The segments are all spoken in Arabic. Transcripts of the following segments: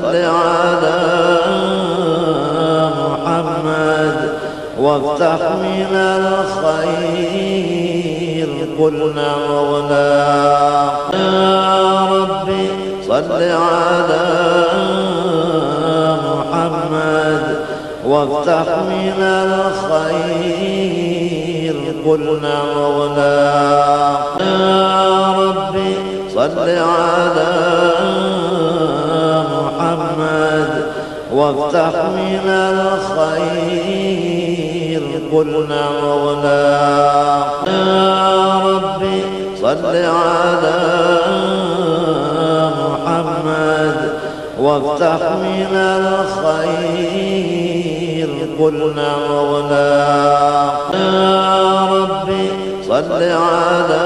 صل على محمد وافتح من الخير. قلنا مولانا يا ربي صل على محمد وافتح من الخير. قلنا مولانا يا ربي صل على محمد وافتح من الخير. قلنا مولانا يا ربي صل على محمد. وافتح من الخير. قلنا مولانا يا ربي صل على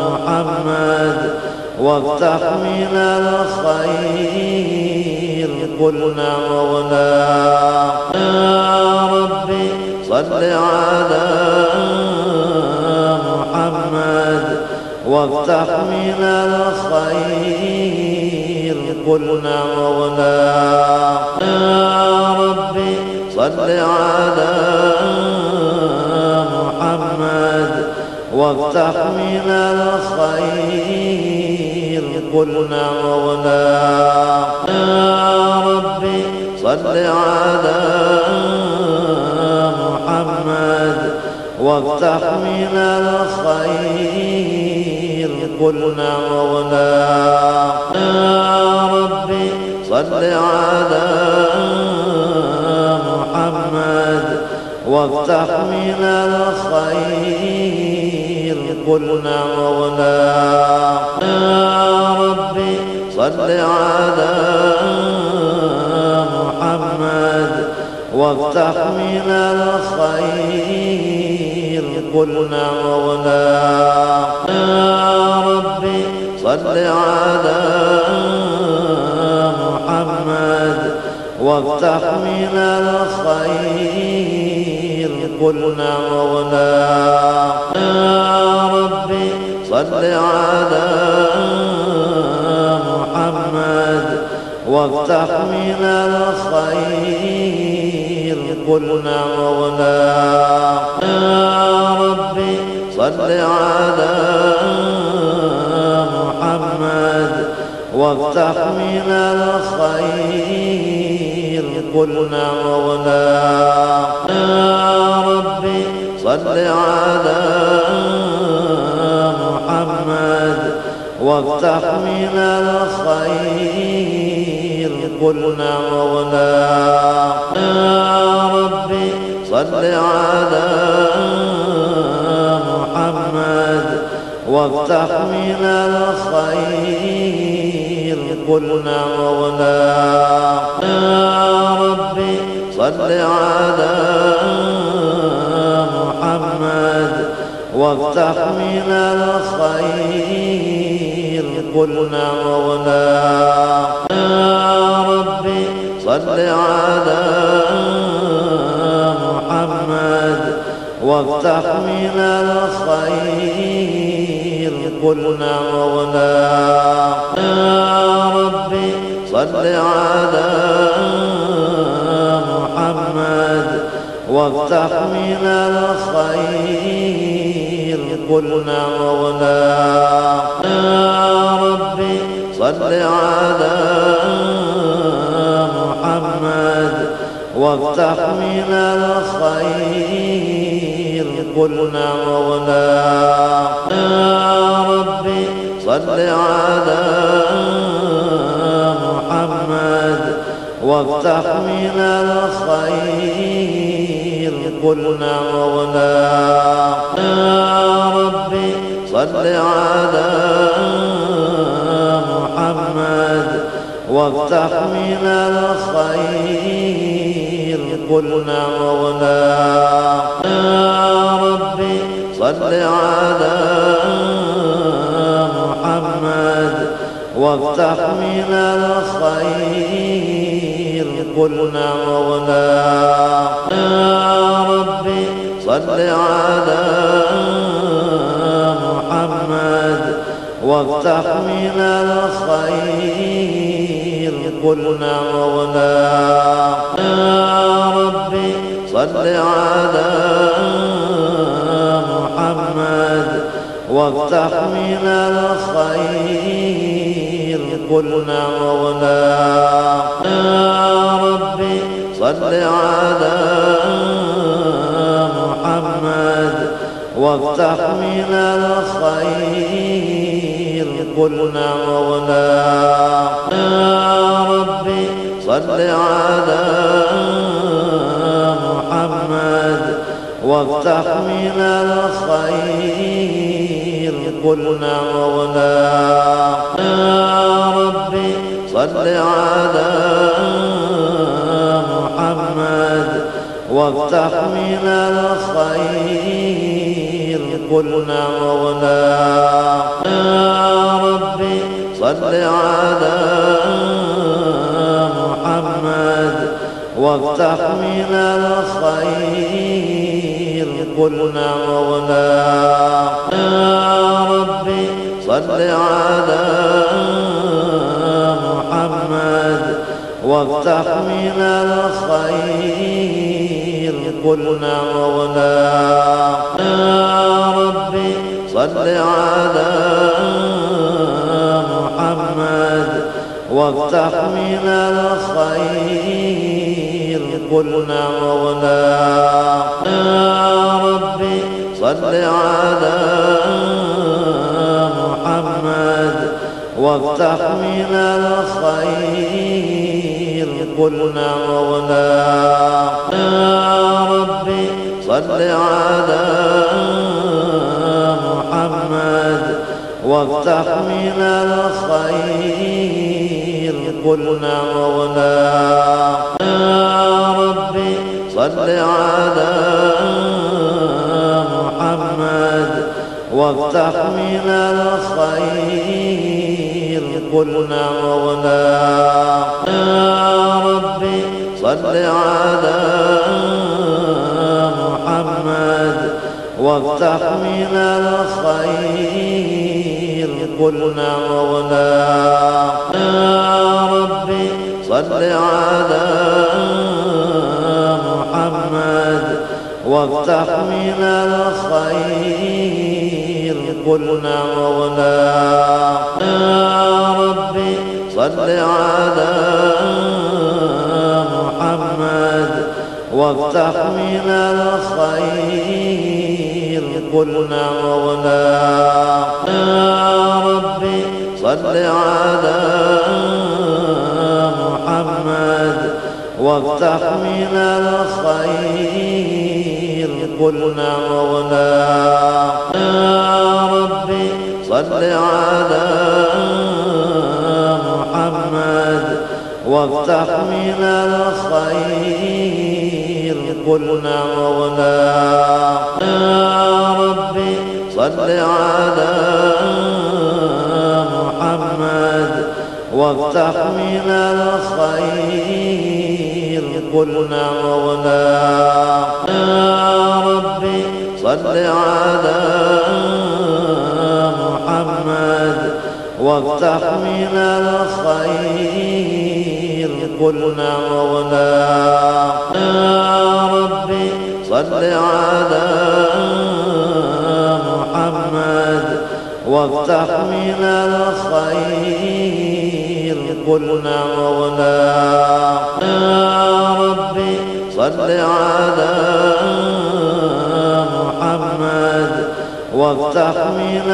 محمد. وافتح من الخير. قلنا مولانا يا ربي صل على محمد وافتح من الخير. قلنا مولانا يا ربي صل على محمد وافتح من الخير. قلنا مولانا يا ربي صل على محمد وافتح من الخير. قلنا مولانا يا ربي صل على محمد وافتح من الخير. قلنا مولانا يا ربي صل على محمد وافتح من الخير. قلنا مولانا يا ربي صل على محمد وافتح من الخير. قلنا ربي صل على محمد وافتح من الخير قلنا مولانا يا ربي صل على محمد وافتح من الخير قلنا مولانا يا ربي صل على محمد وافتح من الخير. قلنا مولانا يا ربي صل على محمد. وافتح من الخير. قلنا مولانا يا ربي صل على محمد. وافتح من الخير. قلنا مولانا يا ربي صل على محمد وافتح من الخير. قلنا مولانا يا ربي صل على محمد وافتح من الخير. قلنا ربي صل على محمد وافتح من الخير قلنا مولانا. يا ربي صل على محمد وافتح من الخير قلنا مولانا. يا ربي صل على وافتح من الخير قلنا مولانا يا ربي صل على محمد وافتح من الخير قلنا مولانا يا ربي صل على محمد وافتح من الخير قلنا مولا يا ربي صل على محمد وافتح من الخير. قلنا مولا يا ربي صل على محمد وافتح من الخير. قلنا مولا يا ربي صل على محمد وافتح من الخير. قلنا مولا يا ربي صل على محمد وافتح من الخير. قلنا مولا يا ربي صل على محمد وافتح من الخير. قلنا مولا يا ربي صل على محمد وافتح من الخير. قلنا مولا يا ربي صل على محمد وافتح من الخير. قلنا مولا يا ربي صل على محمد وافتح من الخير. قلنا مولا يا ربي صل على محمد وافتح من الخير. قلنا مولا يا ربي صل على محمد وافتح من الخير. قلنا مولا يا ربي صل على محمد وافتح من الخير قلنا مولا يا ربي صل على محمد وافتح من الخير قلنا مولا يا ربي صل على محمد وافتح من الخير. قلنا مولا يا ربي صل على محمد وافتح من الخير. قلنا مولا يا ربي صل على محمد وافتح من الخير. قلنا مولا يا ربي صل على محمد وافتح من الخير. قلنا مولا يا ربي صل على محمد وافتح من الخير. قلنا مولا يا ربي صل على محمد وافتح من الخير. قلنا مولا يا ربي صل على محمد وافتح من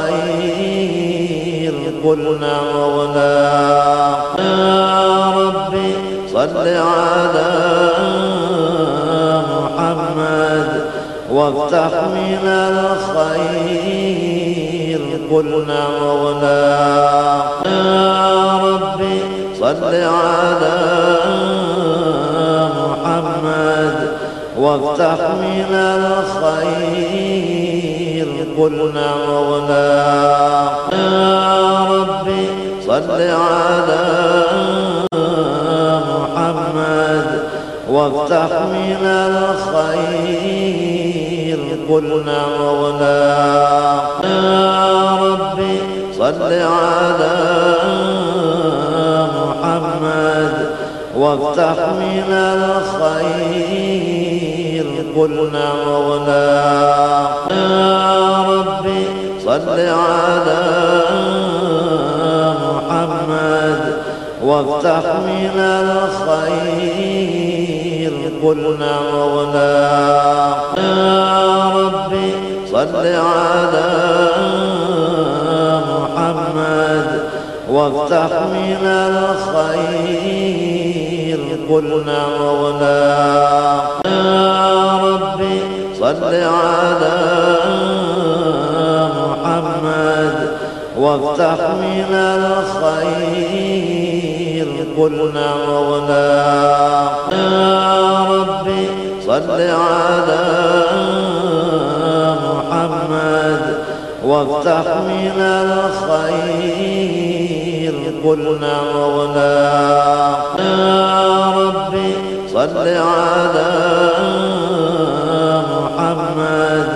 الخير قلنا مولا يا ربي صل على محمد وافتح من الخير قلنا مولا يا ربي صل على محمد وافتح من الخير. قلنا مولا يا ربي صل على محمد وافتح من الخير. قلنا مولا يا ربي صل على محمد وافتح من الخير. قلنا مولانا يا ربي صل على محمد وافتح من الخير. قلنا مولانا يا ربي صل على محمد وافتح من الخير. قلنا مولانا يا ربي صل على محمد وافتح من الخير. قلنا مولانا يا ربي صل على محمد وافتح من الخير. قلنا مولانا يا ربي صل على محمد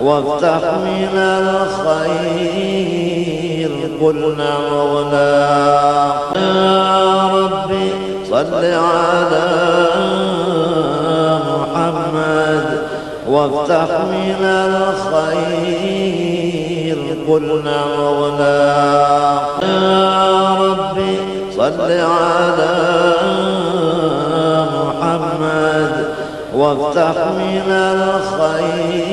وافتح من الخير. قلنا مولانا يا ربي صل على محمد وافتح من الخير. قلنا مولانا يا ربي صل على محمد وافتح من الخير.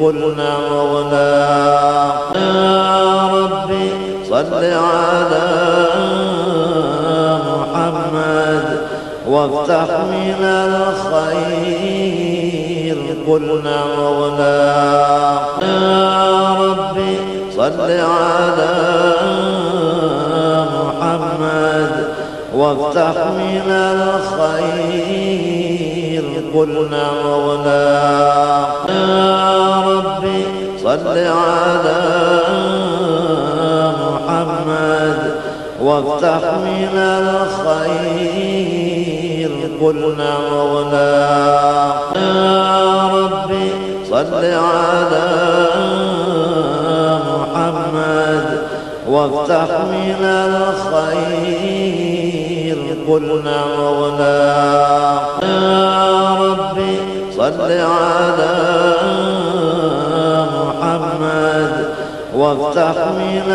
قلنا مولانا يا ربي صل على محمد وافتح من الخير. قلنا ربي صل على محمد وافتح من الخير قلنا مولانا. يا ربي صل على محمد وافتح من الخير قلنا مولانا. يا ربي صل على محمد وافتح من الخير. قلنا مولانا يا ربي صل على محمد. وافتح من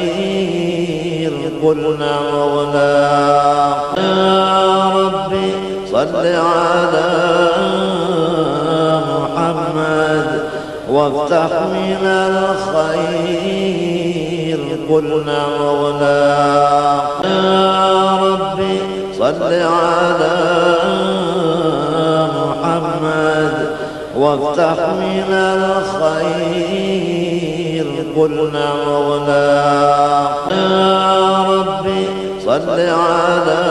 الخير. قلنا مولانا يا ربي صل على محمد. وافتح من الخير. قلنا مولانا يا ربي صل على محمد وافتح من الخير. قلنا مولانا يا ربي صل على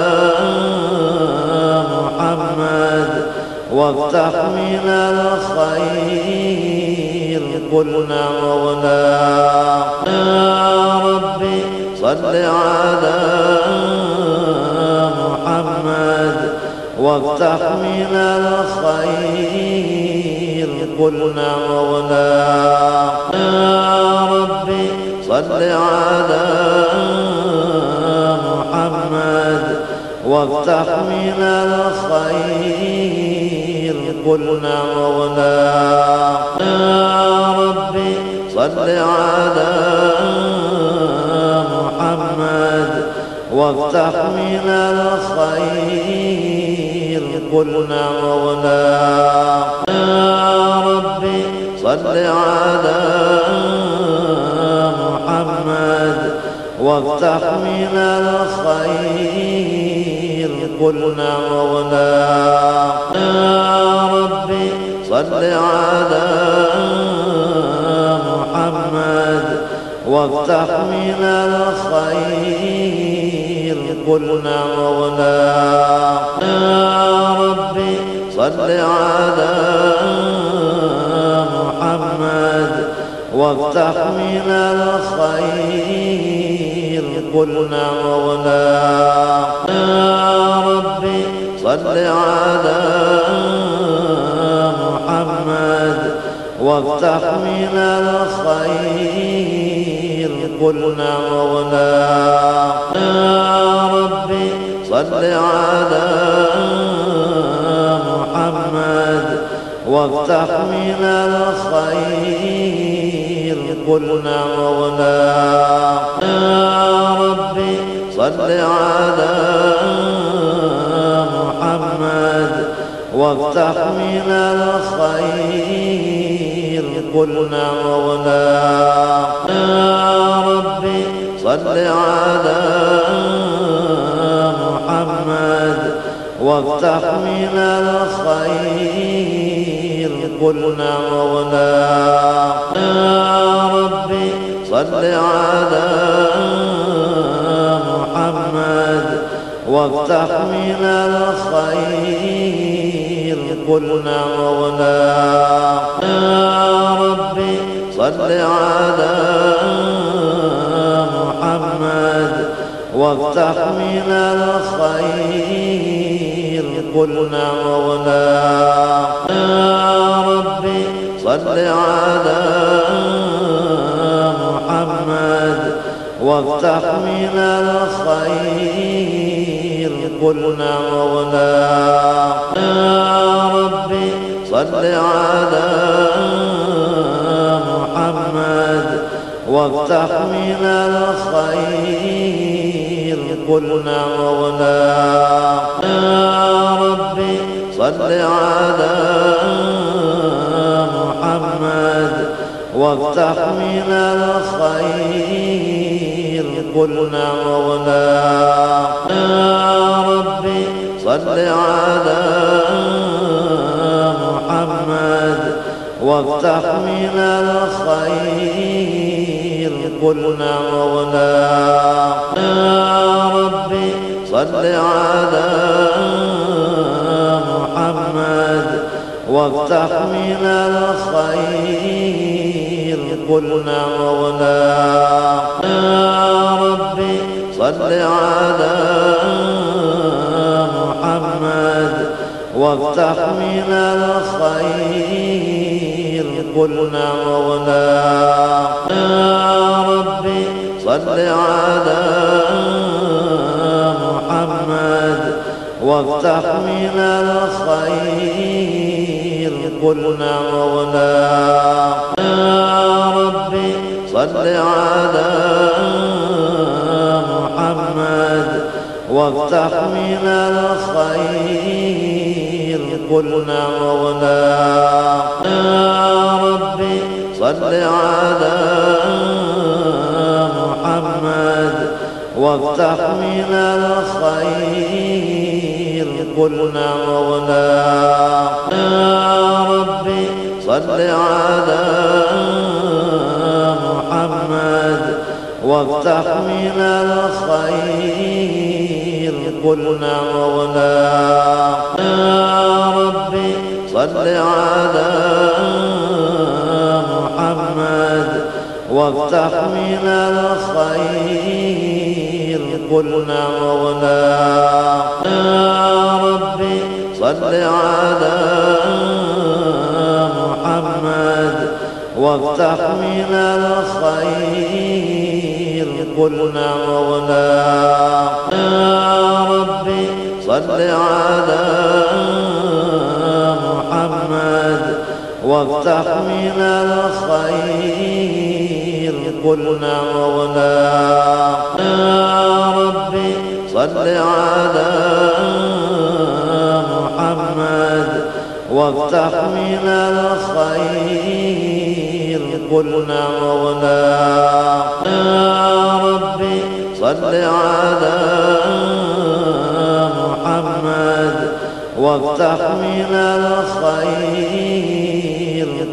محمد وافتح من الخير. قلنا مولانا يا ربي صل على محمد وافتح من الخير. قلنا مولانا يا ربي صل على محمد وافتح من الخير. قلنا مولانا يا ربي صل على محمد وافتح من الخير. قلنا مولانا يا ربي صل على محمد وافتح من الخير. قلنا مولانا يا ربي صل على محمد وافتح من الخير. قلنا مولانا يا ربي صل على محمد وافتح من الخير. قلنا مولانا يا ربي صل على محمد وافتح من الخير. قلنا مولانا ربي صل على محمد وافتح من الخير. قلنا مولانا صل على محمد وافتح من الخير. قلنا مولانا يا ربي صل على محمد وافتح من الخير. قلنا مولانا يا ربي صل على محمد وافتح من الخير قلنا مولانا يا ربي صل على محمد. وافتح من الخير قلنا مولانا يا ربي صل على محمد. وافتح من الخير. قلنا مولانا يا ربي صل على محمد وافتح من الخير. قلنا مولانا يا ربي صل على محمد وافتح من الخير. قلنا مولانا يا ربي صل على محمد وافتح من الخير. قلنا مولانا يا ربي صل على محمد وافتح من الخير. قلنا مولانا يا ربي صل على محمد وافتح من الخير. قلنا مولانا يا ربي صل على محمد وافتح من الخير. قلنا مولانا يا ربي صل على محمد. وافتح من الخير قلنا مولانا. يا ربي صل على محمد. وافتح من الخير قلنا مولانا. يا ربي صل على محمد وافتح من الخير. قلنا مولانا يا ربي صل على محمد وافتح من الخير. قلنا مولانا يا ربي صل على وافتح من الخير. قلنا مولانا يا ربي صل على محمد. وافتح من الخير. قلنا مولانا يا ربي صل على محمد. وافتح من الخير. قلنا مولانا يا ربي صل على محمد وافتح من الخير.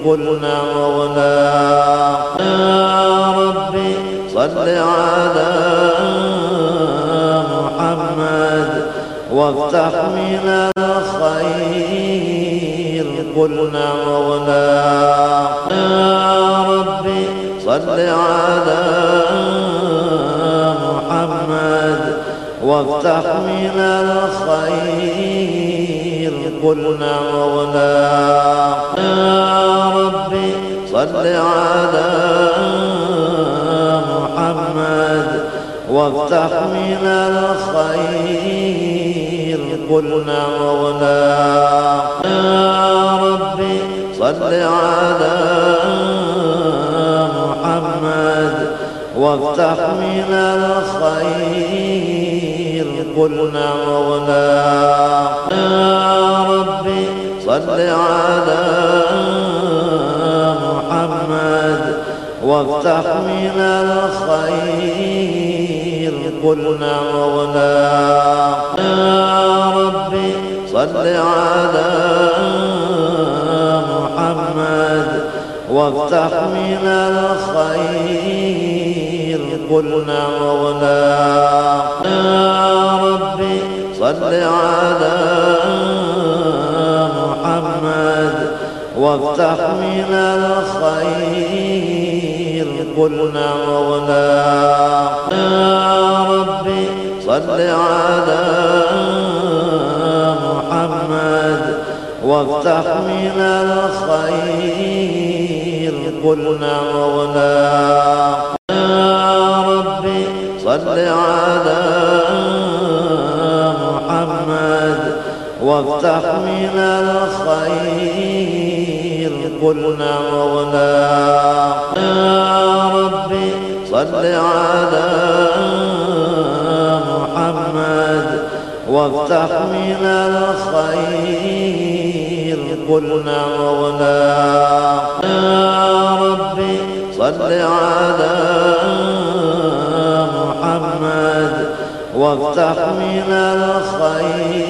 قلنا مولانا يا ربي صل على محمد وافتح من الخير. قلنا مولانا يا ربي صل على محمد وافتح من الخير قلنا مولانا يا ربي صل على محمد وافتح من الخير قلنا مغناق يا ربي صل على محمد وافتح من الخير. قلنا مغناق يا ربي صل على محمد وافتح من الخير. قلنا مغناق يا ربي صل على محمد وافتح من الخير. قلنا مغناق يا ربي صل على محمد وافتح من الخير. قلنا مغناق يا ربي صل على محمد وافتح من الخير. قلنا ربي صل على محمد وافتح من الخير. قلنا ربي صل على محمد وافتح من الخير قلنا مغناق يا ربي صل على محمد وافتح من الخير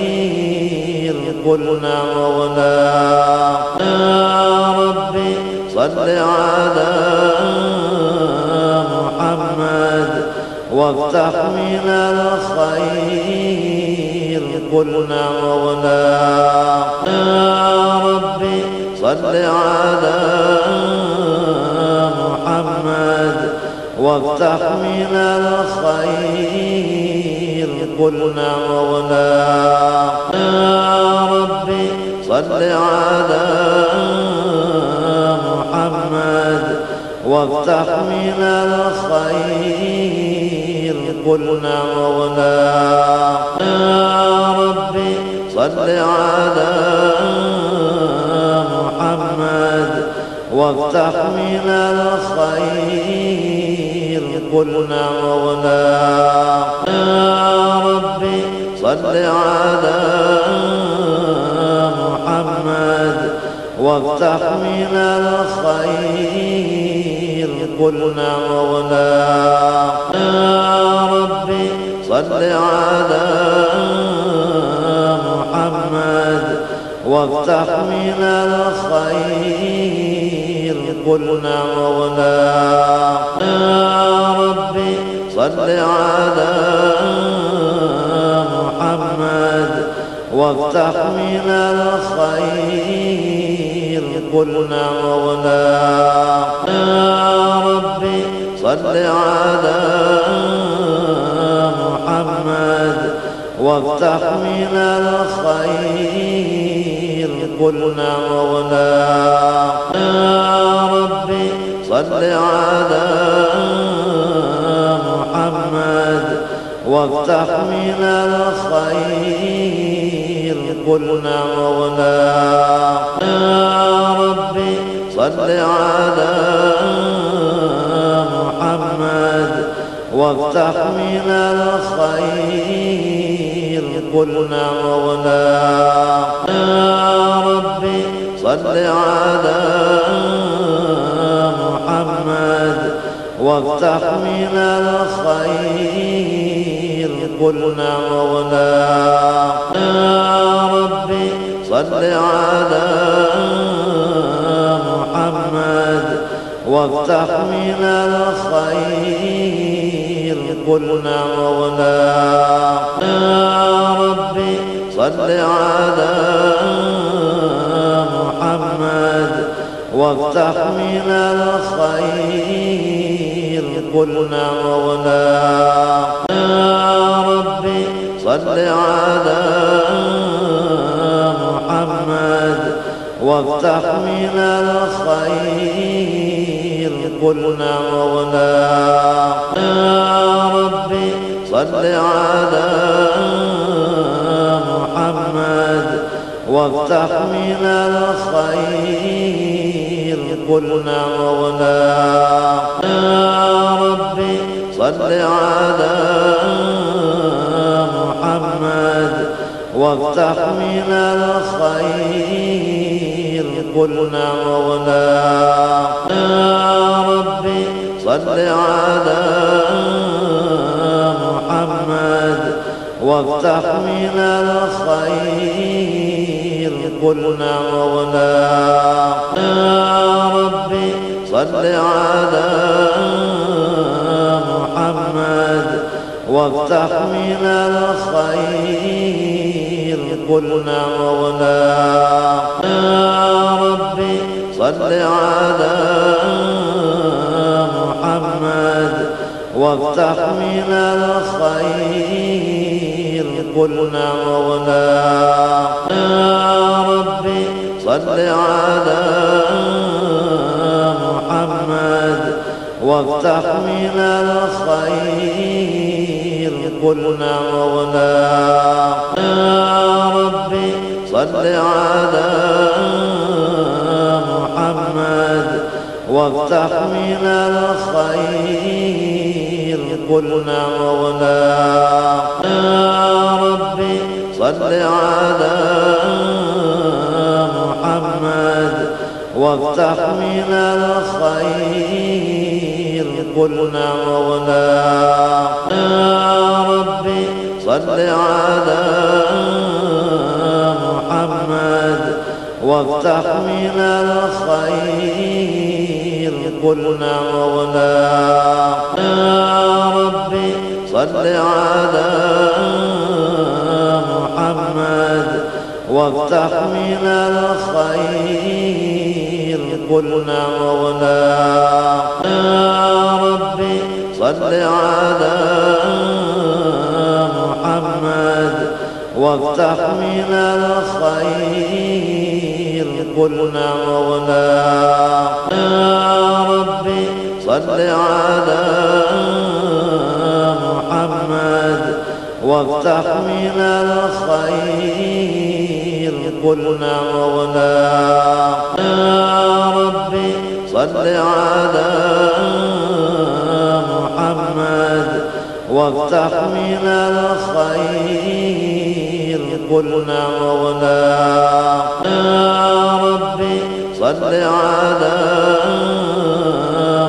قلنا مغناق يا ربي صل على وافتح من الخير قلنا مغناق يا ربي صل على محمد. وافتح من الخير قلنا مغناق يا ربي صل على محمد. وافتح من الخير. قلنا مغناق يا ربي صل على محمد وافتح من الخير. قلنا مغناق يا ربي صل على محمد وافتح من الخير. قلنا مغناق يا ربي صل على محمد وافتح من الخير. قلنا مغناق يا ربي صل على محمد وافتح من الخير. قلنا مغناق يا ربي صل على محمد وافتح من الخير. قلنا مغناق يا ربي صل على محمد وافتح من الخير. قلنا مغناق صل على محمد وافتح من الخير. قلنا مغناق يا ربي صل على محمد وافتح من الخير. قلنا مغناق يا ربي صل على محمد وافتح من الخير قلنا مغناق يا ربي صل على محمد وافتح من الخير قلنا مغناق يا ربي صل على محمد وافتح من الخير قلنا مغناق يا ربي صل على محمد وافتح من الخير قلنا مولانا يا ربي صل على محمد وافتح من الخير قلنا مولانا يا ربي صل على محمد وافتح من الخير. قلنا مولانا يا ربي صل على محمد وافتح من الخير. قلنا مولانا يا ربي صل على محمد وافتح من الخير. قلنا مولانا يا ربي صل على محمد وافتح من الخير. قلنا مولانا يا ربي صل على محمد وافتح من الخير. قلنا مولانا يا ربي صل على محمد وافتح من الخير. قلنا مولانا يا ربي صل على محمد وافتح من الخير قلنا مولانا يا ربي صل على محمد وافتح من الخير قلنا مولانا يا ربي صل على محمد وافتح من الخير. قلنا مولانا يا ربي صل على محمد وافتح من الخير. قلنا مولانا يا ربي صل على محمد وافتح من الخير. قلنا مولانا يا ربي صل على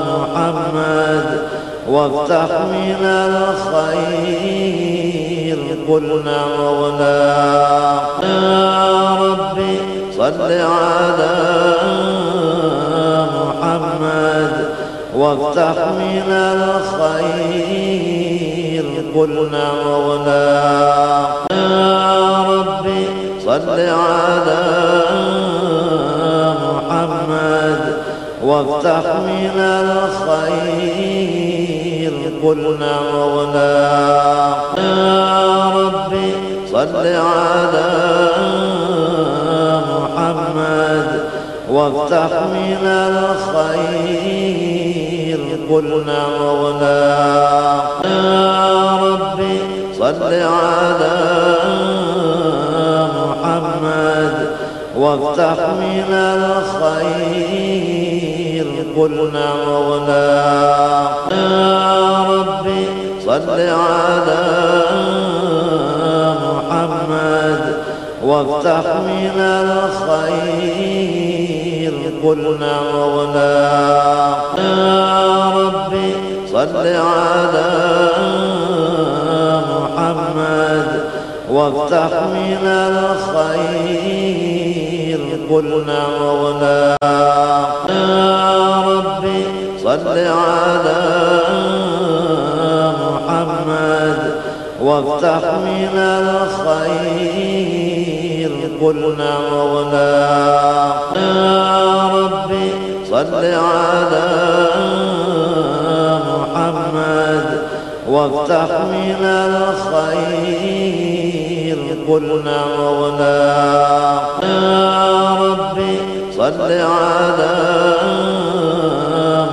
محمد وافتح من الخير. قلنا مولانا يا صل على محمد وافتح من الخير. قلنا مولانا يا ربي صل على محمد وافتح من الخير. قلنا مولانا يا ربي صل على محمد وافتح من الخير. قلنا مولانا يا ربي صل على محمد وافتح من الخير. قلنا مولانا يا ربي صل على محمد وافتح من الخير. قلنا مولانا يا ربي صل على محمد وافتح من الخير. قلنا مولانا يا ربي صل على محمد وافتح من الخير. قلنا مولانا يا ربي صل على محمد وافتح من الخير. قلنا مولانا يا ربي صل على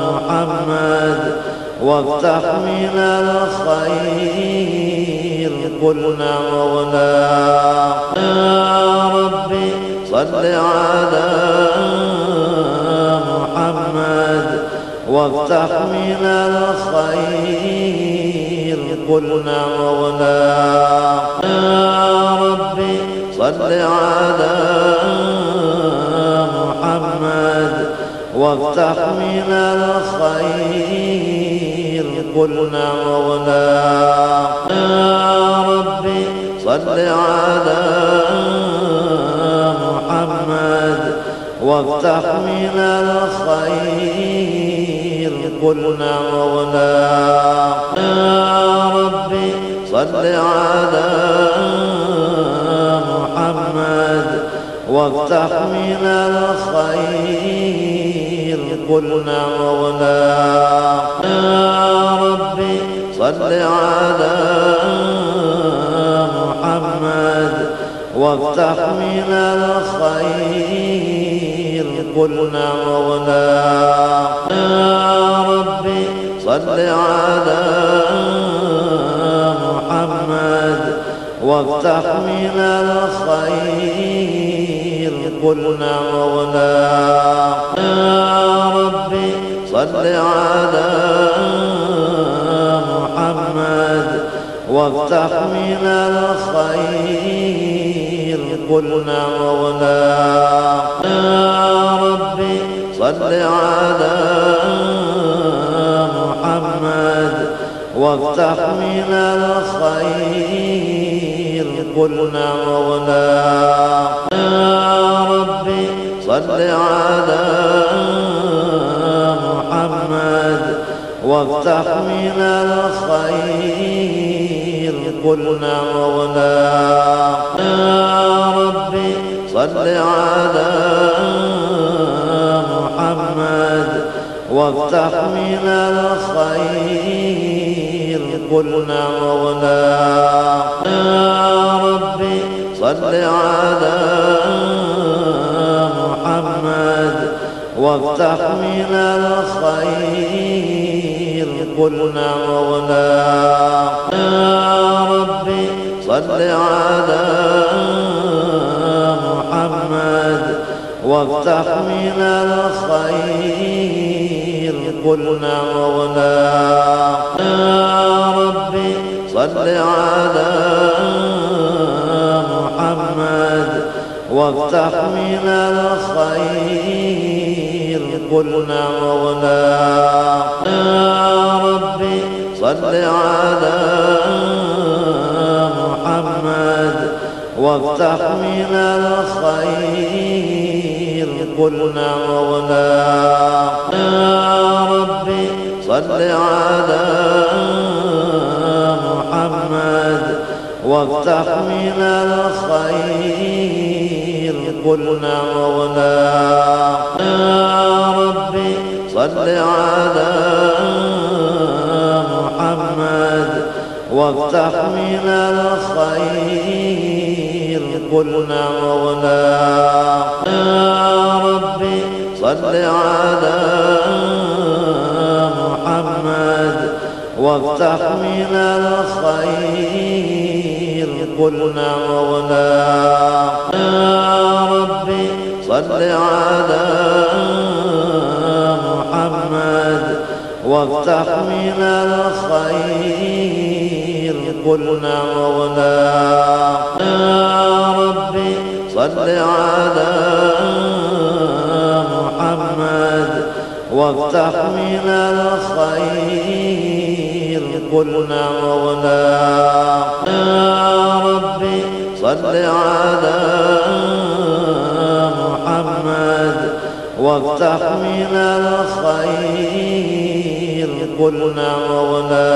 محمد وافتح من الخير. قلنا مولانا يا ربي صل على محمد وافتح من الخير قلنا مولانا يا ربي صل على محمد وافتح من الخير قلنا مولانا يا ربي صل على محمد وافتح من الخير. قلنا مولانا يا ربي صل على محمد وافتح من الخير. قلنا ربي صل على محمد وافتح من الخير قلنا مولانا يا ربي صل على محمد وافتح من الخير قلنا مولانا يا ربي صل على محمد وافتح من الخير. قلنا مولانا يا ربي صل على محمد. وافتح من الخير. قلنا مولانا يا ربي صل على محمد. وافتح من الخير. قلنا مولانا يا ربي صل على محمد وافتح من الخير. قلنا مولانا يا ربي صل على محمد وافتح من الخير. قلنا مولانا يا ربي صل على محمد وافتح من الخير. قلنا مولانا يا ربي صل على محمد وافتح من الخير. قلنا مولانا يا ربي صل على محمد وافتح من الخير. قلنا مولانا يا ربي صل على محمد وافتح من الخير. قلنا مولانا يا ربي صل على محمد وافتح من الخير. قلنا مولانا يا ربي صل على محمد وافتح من الخير. قلنا مولانا يا ربي صل على محمد وافتح من الخير. قلنا مولانا يا ربي صل على محمد وافتح من الخير. قلنا مولانا يا ربي صل على محمد وافتح من الخير. قلنا مولانا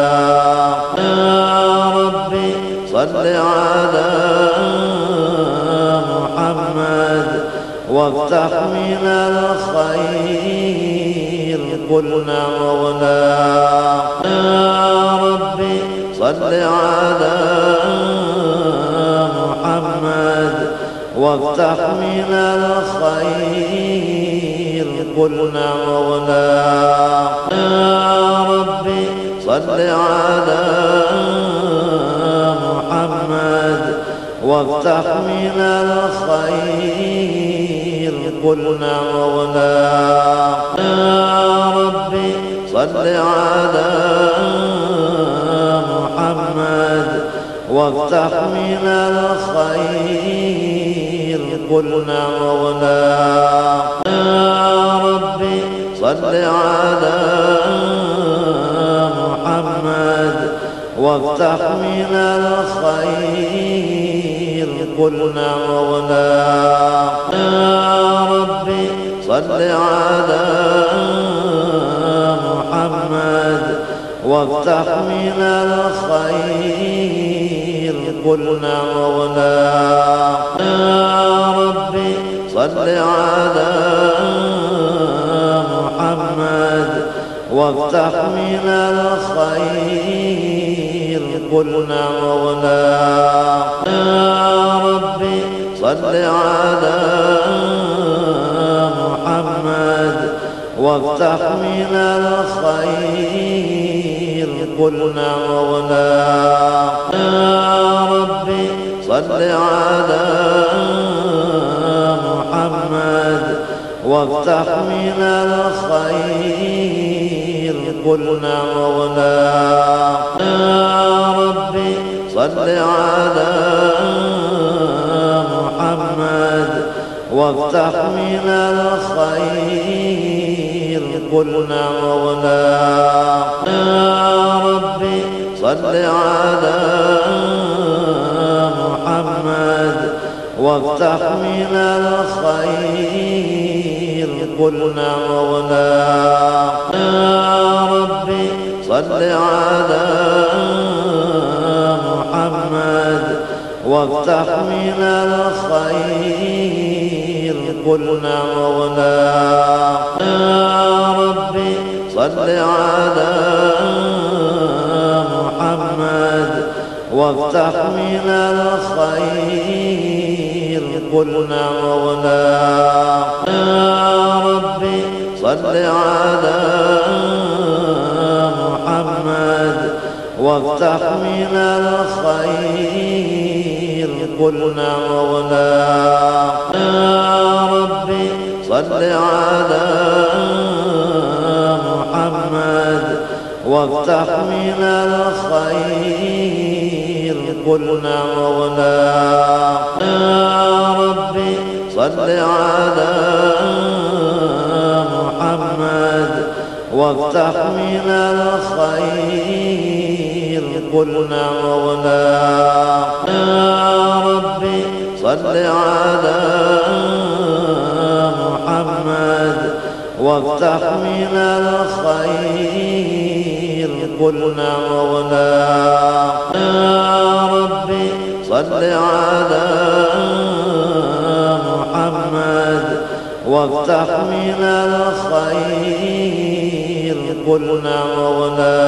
يا ربي صل على محمد وافتح من الخير. قلنا مولانا يا ربي صل على محمد وافتح من الخير. قل نعم ولا يا ربي صل على محمد وافتح من الخير. قل نعم ولا يا ربي صل على محمد وافتح من الخير. قل نعم ولا يا ربي صل على محمد وافتح من الخير. قل نعم ولا يا ربي صل على محمد وافتح من الخير. قل نعم ولا يا ربي صل على محمد وافتح من الخير. قل نعم ولا يا صل على محمد وافتح من الخير قل نعم ولا يا ربي صل على محمد وافتح من الخير قل نعم ولا يا ربي صل على محمد وافتح من الخير قل ولا يا ربي صل على محمد وافتح من الخير قل ولا يا ربي صل على محمد وافتح من الخير قل نعم ولا يا ربي صل على محمد وافتح من الخير. قل نعم ولا يا ربي صل على محمد وافتح من الخير. قل نعم ولا يا ربي صل على محمد وافتح من الخير قل نعم ولا يا ربي صل على محمد وافتح من الخير قل نعم ولا يا ربي صل على محمد وافتح من الخير. قل نعم ولا يا ربي صل على محمد وافتح من الخير. قل ولا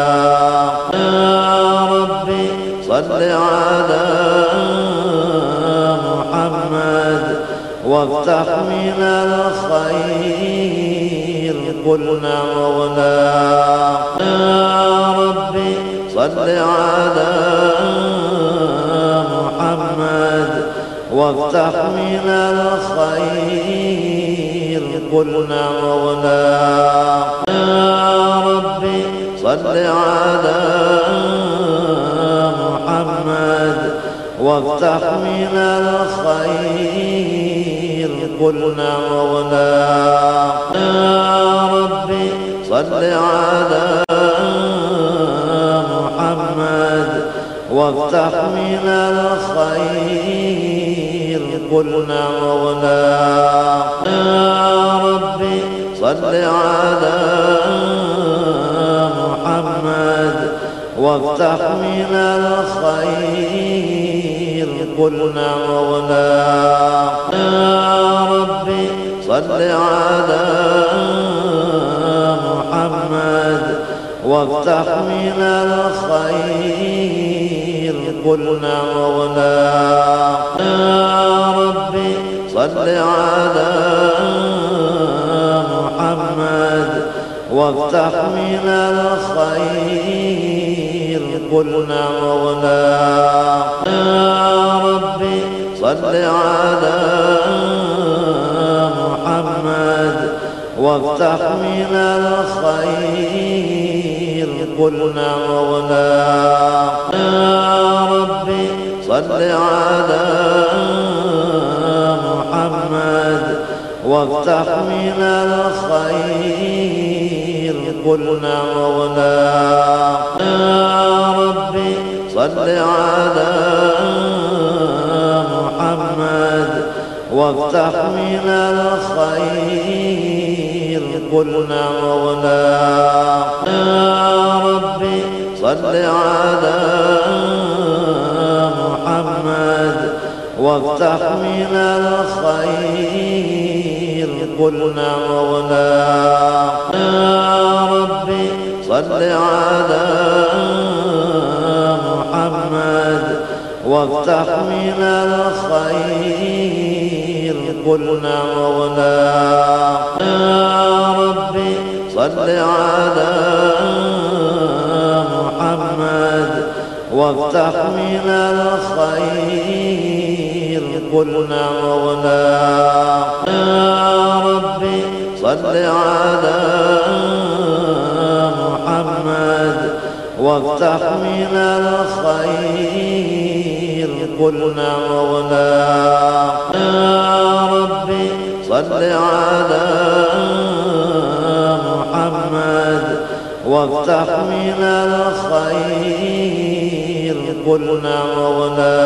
يا ربي صل على محمد وافتح من الخير. قل نعم ولا يا ربي صل على محمد وافتح من الخير. قل نعم ولا يا ربي صل على محمد وافتح من الخير. قل نعم ولا يا ربي صل على محمد. وافتح من الخير. قل نعم ولا يا ربي صل على محمد. وافتح من الخير. قل نعم ولا يا ربي صل على محمد وافتح من الخير. قل نعم ولا يا ربي صل على محمد وافتح من الخير. قلنا ربي صل على محمد وافتح من الخير. قلنا مغنى يا ربي صل على محمد وافتح من الخير. قلنا مغنى يا ربي صل على محمد وافتح من الخير. قلنا مغنى يا ربي صل على محمد. وافتح من الخير. قلنا مغنى يا ربي صل على محمد. وافتح من الخير. قلنا مغنى يا ربي صل على محمد وافتح من الخير. قلنا مغنى يا ربي صل على محمد وافتح من الخير. قلنا مغنى يا ربي صل على محمد وافتح من الخير. قلنا مغنى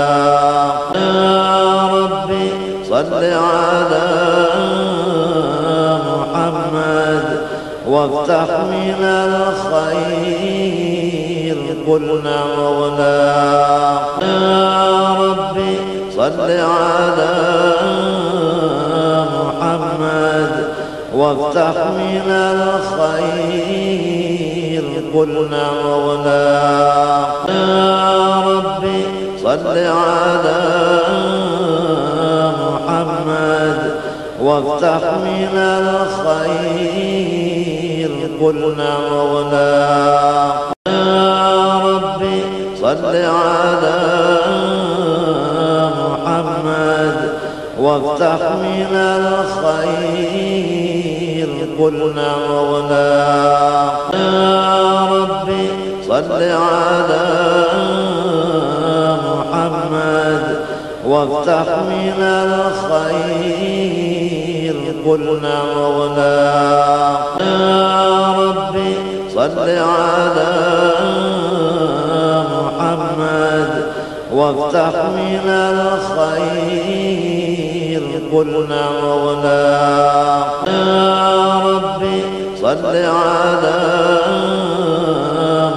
يا ربي صل على محمد وافتح من الخير. قلنا مغنى يا ربي صل على محمد وافتح من الخير. قلنا مغنى يا ربي صل على محمد وافتح من الخير. قلنا ربي صل على محمد وافتح من الخير. قلنا مغنى يا ربي صل على محمد وافتح من الخير. قلنا مغنى يا ربي صل على محمد وافتح من الخير قلنا مغنى يا ربي صل على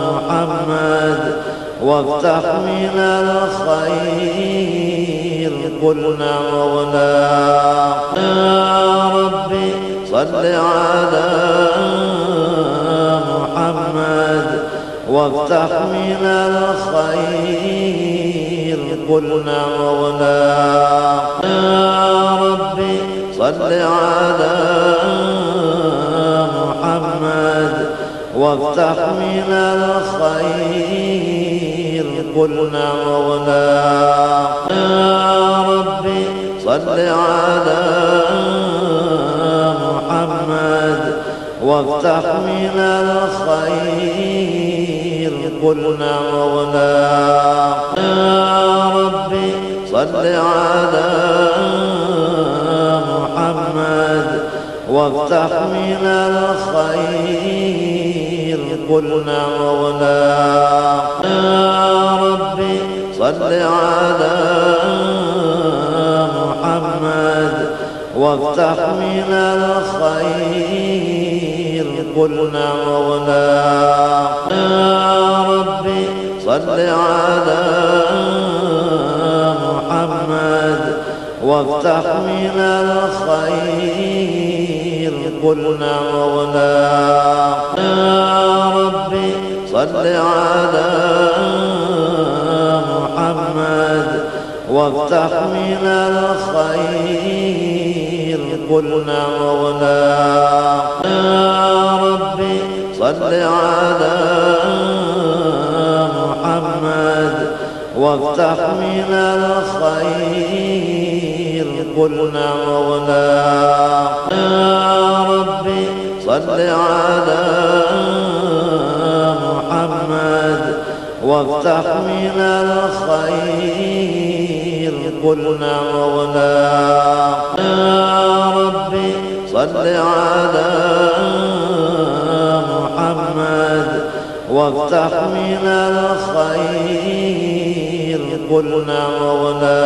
محمد. وافتح من الخير قلنا مغنى يا ربي صل على محمد. وافتح من الخير قلنا مغنى يا ربي صل على محمد وافتح من الخير. قلنا مغنى يا ربي صل على محمد وافتح من الخير. قلنا مغنى يا ربي صل على محمد وافتح من الخير. قلنا مغنى يا ربي صل على محمد وافتح من الخير. قلنا مغنى يا صل على محمد وافتح من الخير. قلنا مغنى يا ربي صل على محمد وافتح من الخير. قلنا مغنى يا ربي صل على محمد وافتح من الخير قلنا مولانا يا ربي صل على محمد. وافتح من الخير قلنا مولانا يا ربي صل على محمد. وافتح من الخير. قلنا مولانا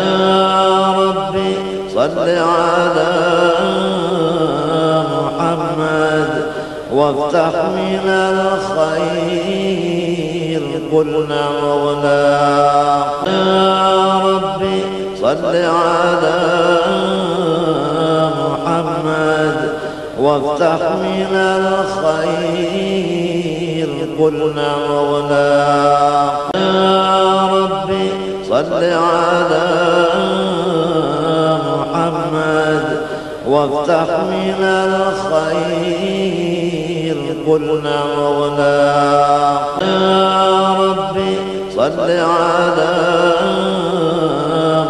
يا ربي صل على محمد وافتح من الخير. قلنا مولانا يا ربي صل على محمد وافتح من الخير. قلنا مولانا يا ربي صل على محمد وافتح من الخير. قلنا مولانا يا ربي صل على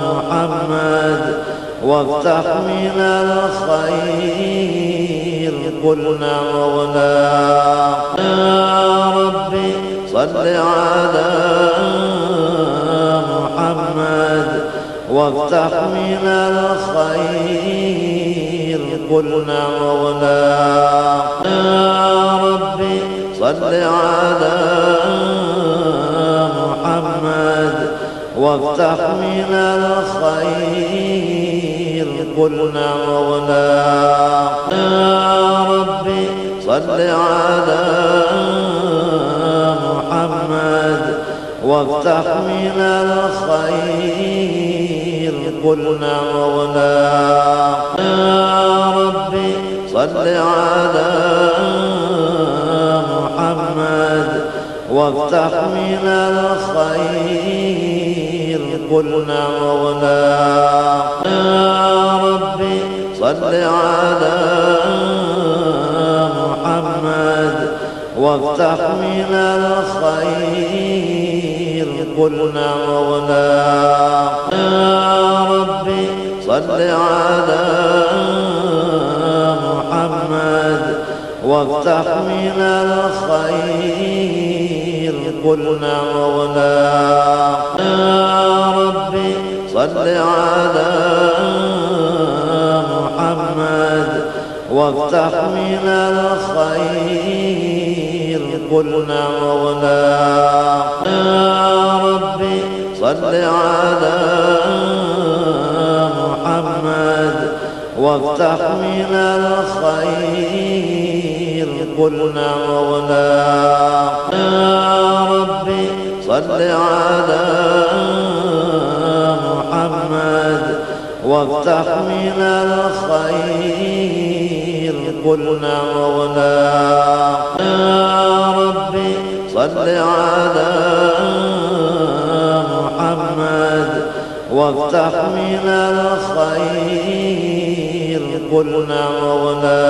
محمد وافتح من الخير. قلنا مولانا يا ربي صل على محمد وافتح من الخير. قلنا مولانا يا ربي صل على محمد وافتح من الخير. قلنا مولانا يا ربي صل على محمد وافتح من الخير. قلنا مولانا يا ربي صل على محمد وافتح من الخير. قلنا مولانا يا ربي صل على محمد وافتح من الخير. قلنا مولانا يا ربي صل على محمد وافتح من الخير. قلنا مولانا صل على محمد وافتح من الخير. قلنا مولانا يا ربي صل على محمد وافتح من الخير. قلنا مولانا يا ربي صل على وافتح من الخير. قلنا مولانا يا ربي صل على محمد وافتح من الخير. قلنا مولانا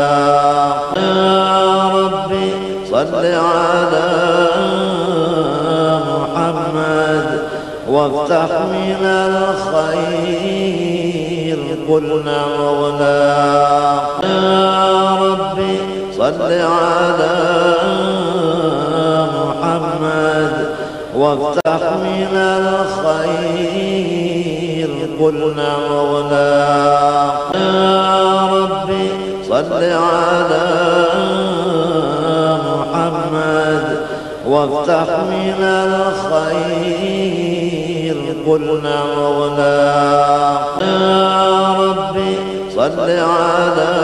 يا ربي صل على محمد وافتح من الخير. قلنا مولانا يا ربي صل على محمد وافتح من الخير. قلنا مولانا يا ربي صل على محمد وافتح من الخير. قلنا مولانا يا ربي صل على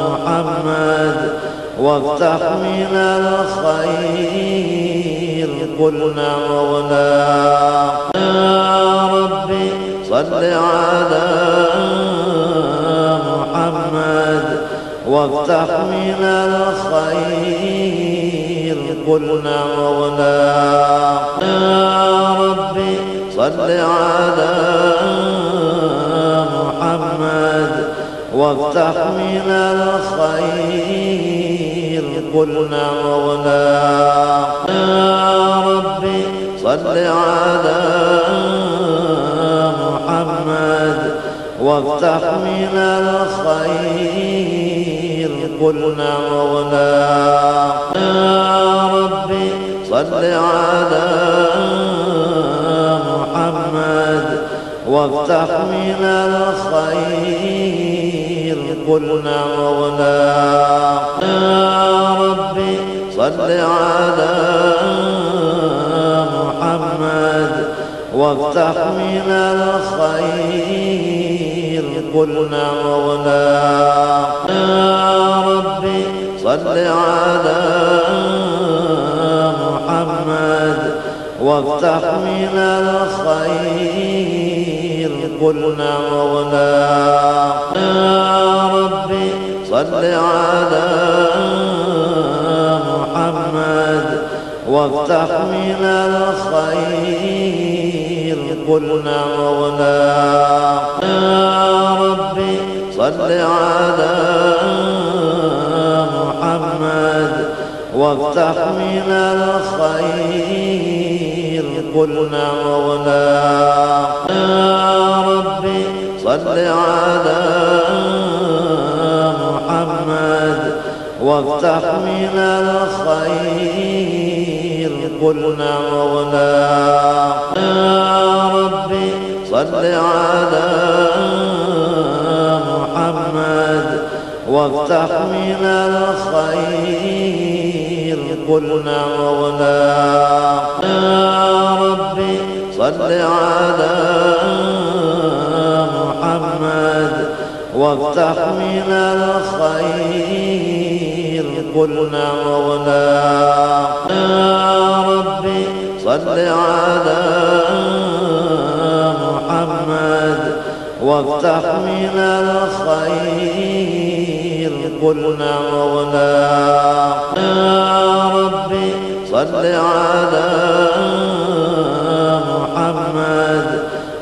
محمد وافتح من الخير. قلنا مولانا ربي صل على محمد وافتح من الخير. قلنا مولانا يا ربي صل على محمد وافتح من الخير. قلنا ولا يا ربي صل على محمد وافتح من الخير. قلنا ولا يا ربي صل على محمد وافتح من الخير. قلنا ولا يا ربي صل على محمد وافتح من الخير. قلنا ولا يا ربي صل على محمد وافتح من الخير. قلنا ولا يا ربي صل على محمد وافتح من الخير. قلنا ولا يا ربي صل على محمد وافتح من الخير. قلنا ولا يا ربي صل على محمد وافتح من الخير. قلنا ولا يا ربي صل على محمد وافتح من الخير. قلنا ولا يا ربي صل على محمد وافتح من الخير. قلنا ولا يا ربي صل على محمد وافتح من الخير. قلنا ولا يا ربي صل على محمد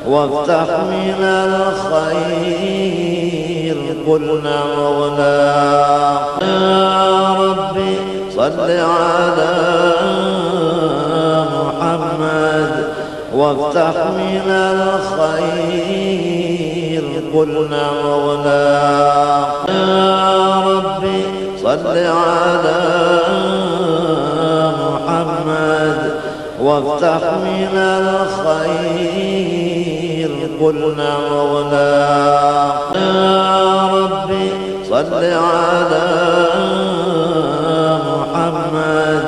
وافتح من الخير. قلنا ولا يا ربي صل على محمد وافتح من الخير. قلنا ولا يا ربي صل على محمد وافتح من الخير. قلنا ولا يا صل على محمد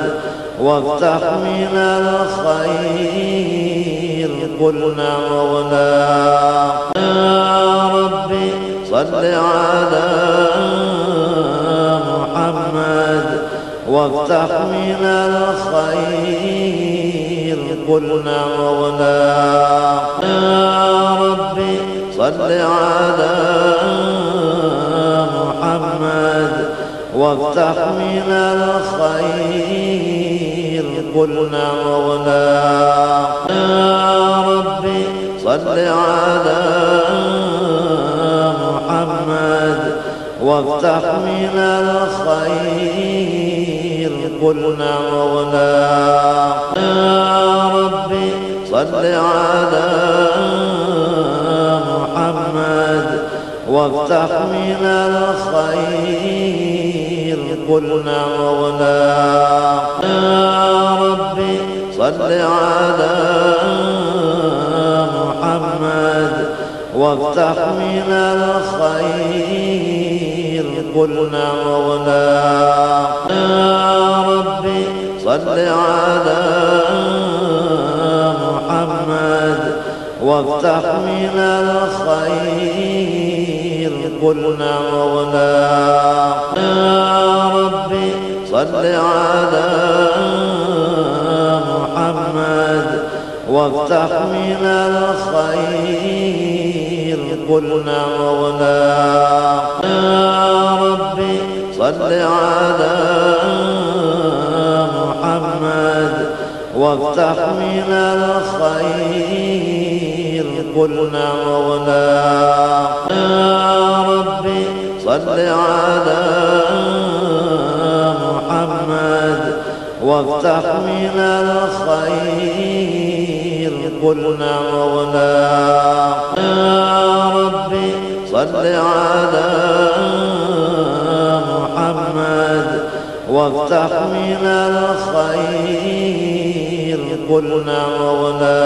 وافتح من الخير قلنا ولا يا ربي صل على محمد وافتح من الخير قلنا ولا يا ربي صل على محمد وافتح من الخير. قلنا ولا يا ربي صل على محمد. وافتح من الخير. قلنا ولا يا ربي صل على محمد وافتح من الخير. قلنا ولا يا ربي صل على محمد. وافتح من الخير. قلنا ولا يا ربي صل على محمد. وافتح من الخير. قلنا ولا يا ربي صل على محمد وافتح من الخير. قلنا ولا يا ربي صل على محمد وافتح من الخير. قلنا ولا يا ربي صل على محمد وافتح من الخير. قلنا مغنى يا ربي صل على محمد وافتح من الخير. قلنا مغنى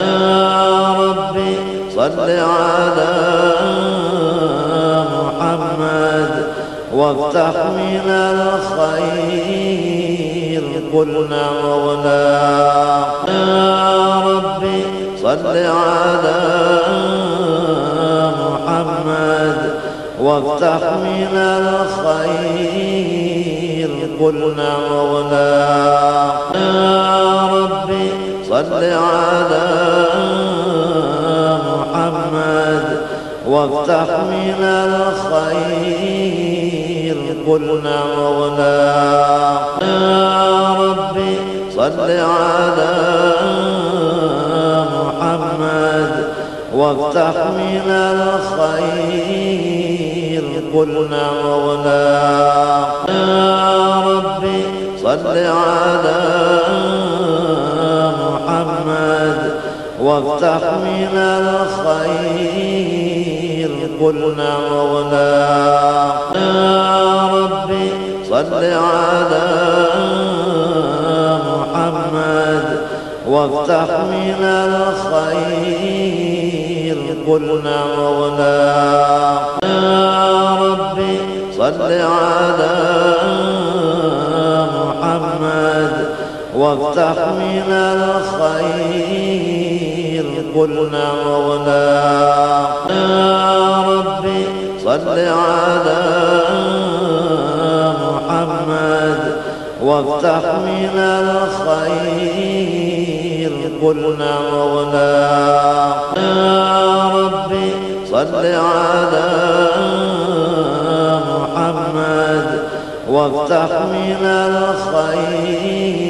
يا ربي صل على محمد وافتح من الخير. قلنا مغنى يا ربي صل على محمد وافتح من الخير. قلنا مغنى صل على محمد وافتح من الخير قلنا مغنى يا ربي صل على محمد وافتح من الخير قلنا مغنى يا ربي صل على محمد وافتح من الخير. قلنا يا ربي صل على محمد. وافتح من الخير. قلنا يا ربي صل على محمد. وافتح من الخير. قلنا مغنى يا ربي صل على محمد وافتح من الخير. قلنا مغنى يا ربي صل على محمد وافتح من الخير.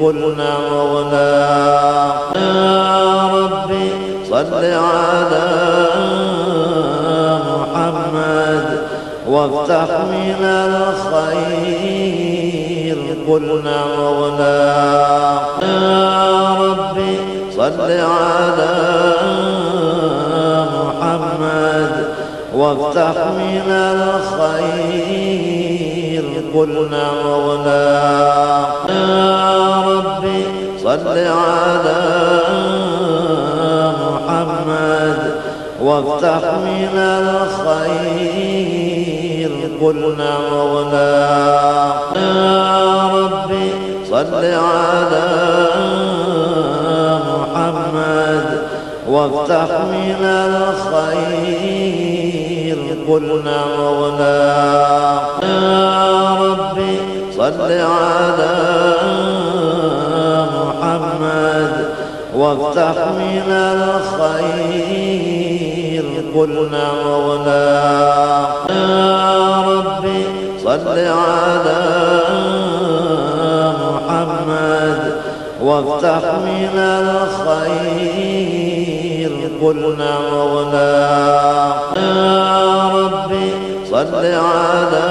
قلنا مغنى يا ربي صل على محمد وافتح من الخير. قلنا مغنى يا ربي صل على محمد وافتح من الخير. قلنا مغنى يا ربي صل على محمد وافتح من الخير. قلنا مغنى يا ربي صل على محمد وافتح من الخير. قلنا مغنى يا ربي صل على محمد وافتح من الخير. قلنا مغنى يا ربي صل على محمد وافتح من الخير. قلنا مغنى. يا ربي صل على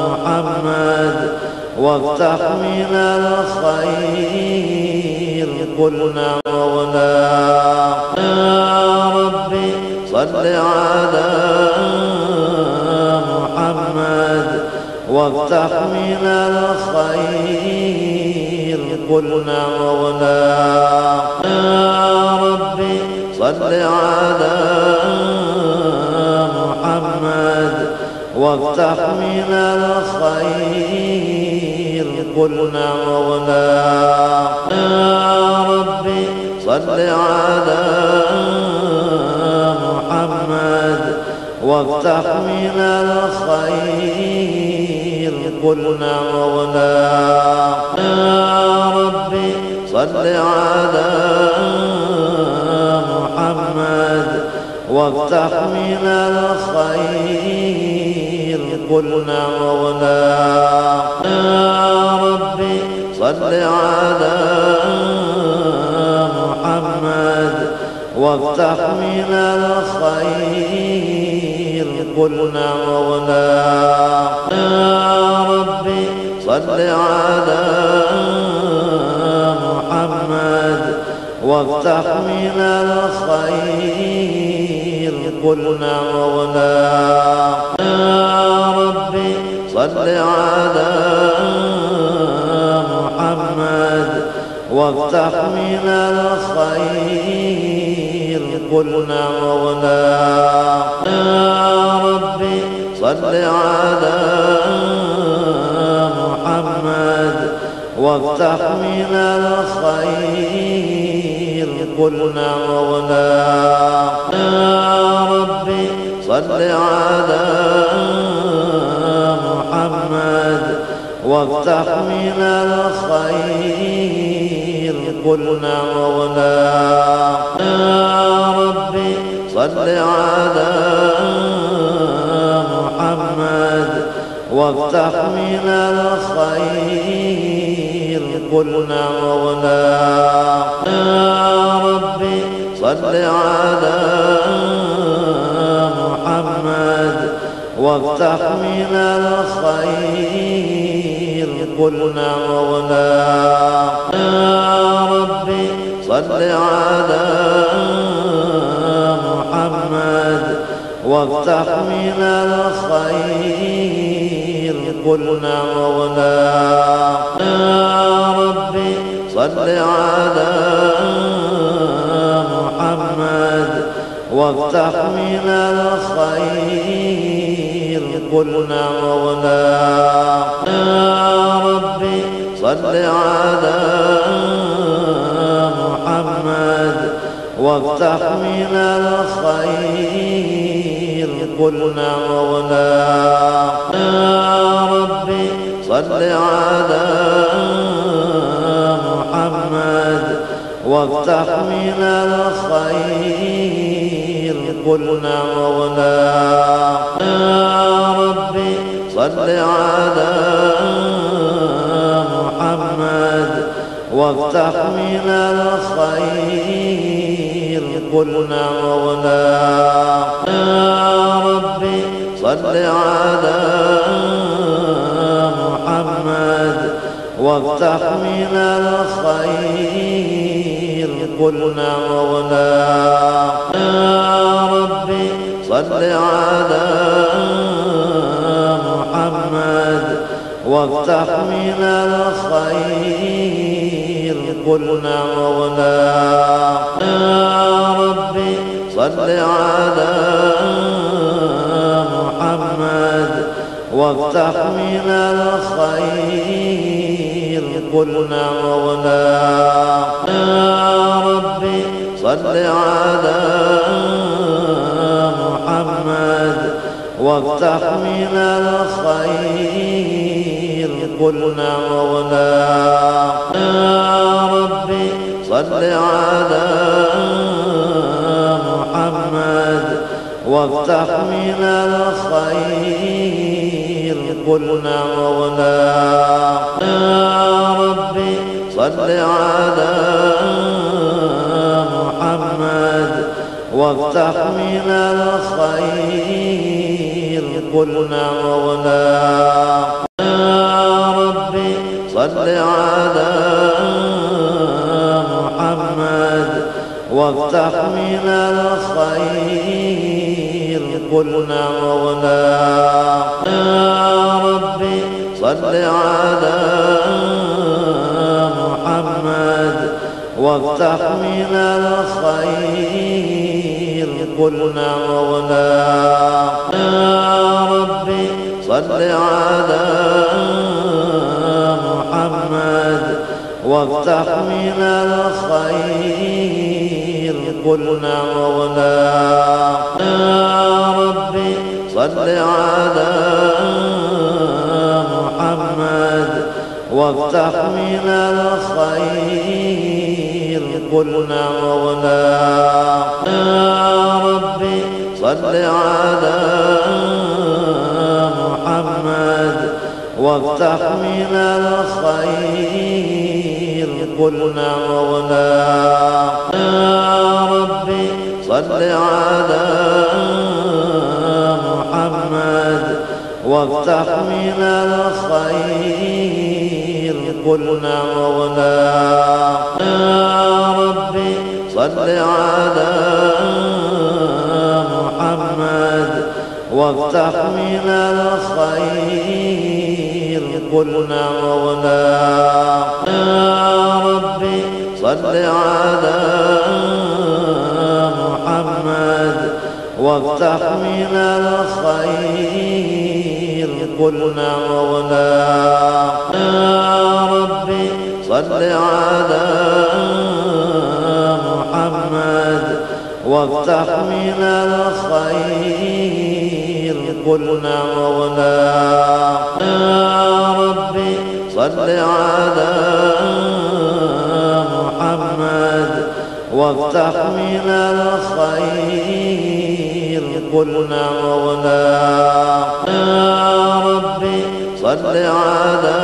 محمد وافتح من الخير. قلنا مغنى. يا ربي صل على محمد وافتح من الخير. قلنا مغنى يا ربي صل على محمد وافتح من الخير. قلنا مغنى يا ربي صل على محمد وافتح من الخير. قلنا مغنى يا ربي صل على محمد وافتح من الخير. قلنا مغنى يا ربي صل على محمد وافتح من الخير. قلنا ربي صل على محمد وافتح من الخير. قلنا مولانا يا ربي صل على محمد وافتح من الخير. قلنا مولانا يا ربي صل على محمد وافتح من الخير. قلنا مولانا يا ربي صل على محمد. وافتح من الخير. قلنا مولانا يا ربي صل على محمد. وافتح من الخير. قلنا مولانا يا ربي صل على محمد وافتح من الخير. قلنا مولانا يا ربي صل على محمد وافتح من الخير. قلنا مولانا يا ربي صل على محمد وافتح من الخير. قلنا مولانا يا ربي صل على محمد وافتح من الخير. قلنا مولانا يا ربي صل على محمد وافتح من الخير. قلنا مولانا يا ربي صل على محمد وافتح من الخير. قلنا مولانا يا ربي صل على محمد وافتح من الخير. قلنا مولانا يا ربي صل على محمد وافتح من الخير. قلنا مولانا يا ربي صل على محمد وافتح من الخير. قلنا مولانا يا ربي صل على محمد وافتح من الخير. قلنا مولانا يا ربي صل على محمد وافتح من الخير. قلنا مولانا يا ربي صل على محمد وافتح من الخير. قلنا ربي صل على محمد وافتح من الخير. قلنا مولانا يا ربي صل على محمد وافتح من الخير. قلنا مولانا يا ربي صل على محمد وافتح من الخير. قلنا مولانا يا ربي صل على محمد. وافتح من الخير. قلنا مولانا يا ربي صل على محمد. وافتح من الخير. قلنا مولانا يا ربي صل على محمد وافتح من الخير. قلنا ولا يا ربي صل على محمد وافتح من الخير. قلنا ربي صل على محمد وافتح من الخير قلنا ولا يا ربي صل على محمد وافتح من الخير قلنا ولا يا ربي صل على محمد وافتح من الخير قلنا ولا يا ربي صل على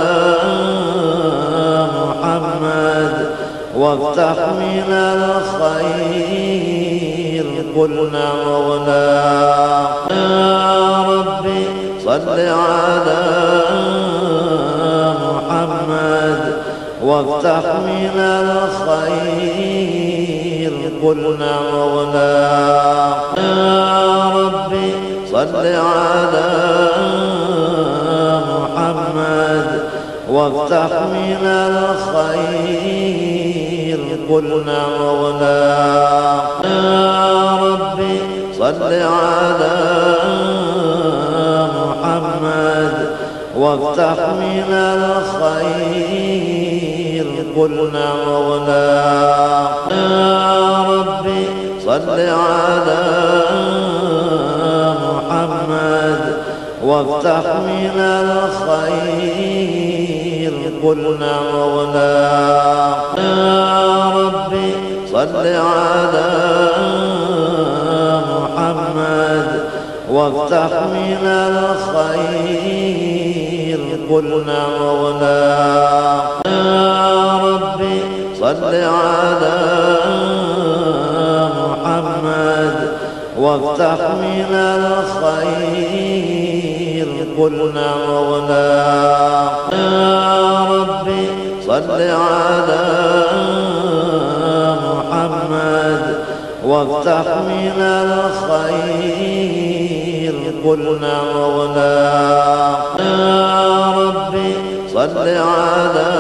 محمد وافتح من الخير قلنا ولا يا ربي صل على محمد وافتح من الخير قلنا ولا يا ربي صل على محمد وافتح من الخير. قلنا ولا يا ربي صل على محمد وافتح من الخير. قلنا ولا يا ربي صل على محمد وافتح من الخير. قلنا ولا يا ربي صل على محمد وافتح من الخير. قلنا ولا يا ربي صل على محمد وافتح من الخير. قلنا ولا يا ربي صل على محمد وافتح من الخير. قلنا ربي صل على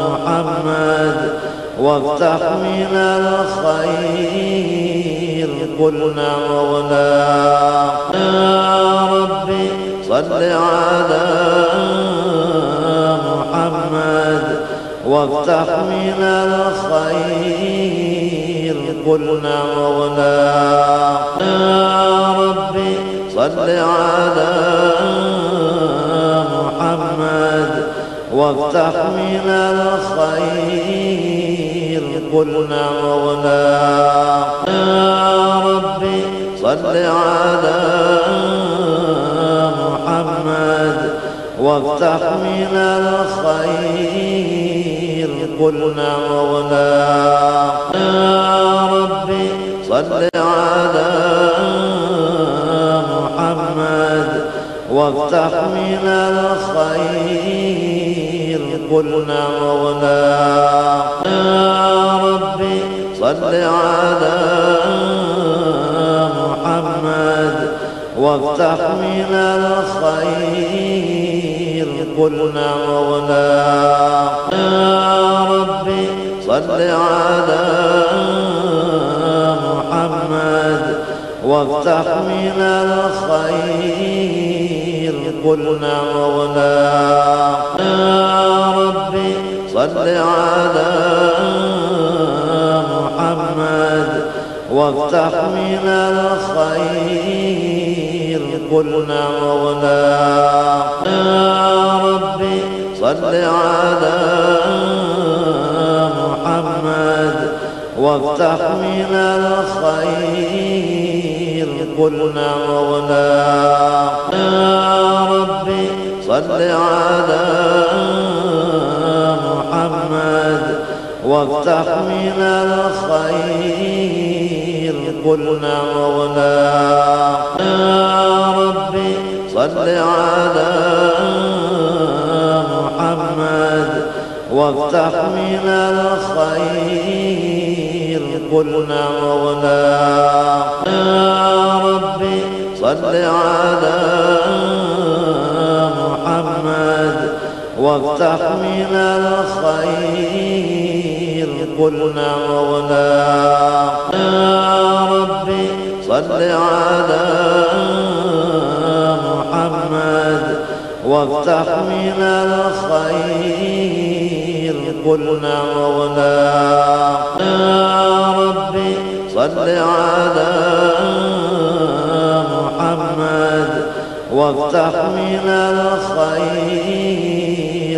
محمد وافتح من الخير قلنا ولا يا ربي صل على محمد وافتح من الخير قلنا ولا يا ربي صل على محمد وافتح من الخير. قلنا ولا يا ربي صل على محمد وافتح من الخير. قلنا ولا يا ربي صل على محمد وافتح من الخير. قلنا ولا يا ربي صل على محمد وافتح من الخير. قلنا ولا يا ربي صل على محمد وافتح من الخير. قلنا ربي صل على محمد وافتح من الخير قلنا ولا يا ربي صل على محمد وافتح من الخير قلنا ولا يا ربي صل على محمد وافتح من الخير قلنا مغلاق يا ربي صل على محمد وافتح من الخير قلنا مغلاق يا ربي صل على محمد وافتح من الخير. قلنا مغلاق يا ربي صل على محمد وافتح من الخير. قلنا مغلاق يا ربي صل على محمد وافتح من الخير.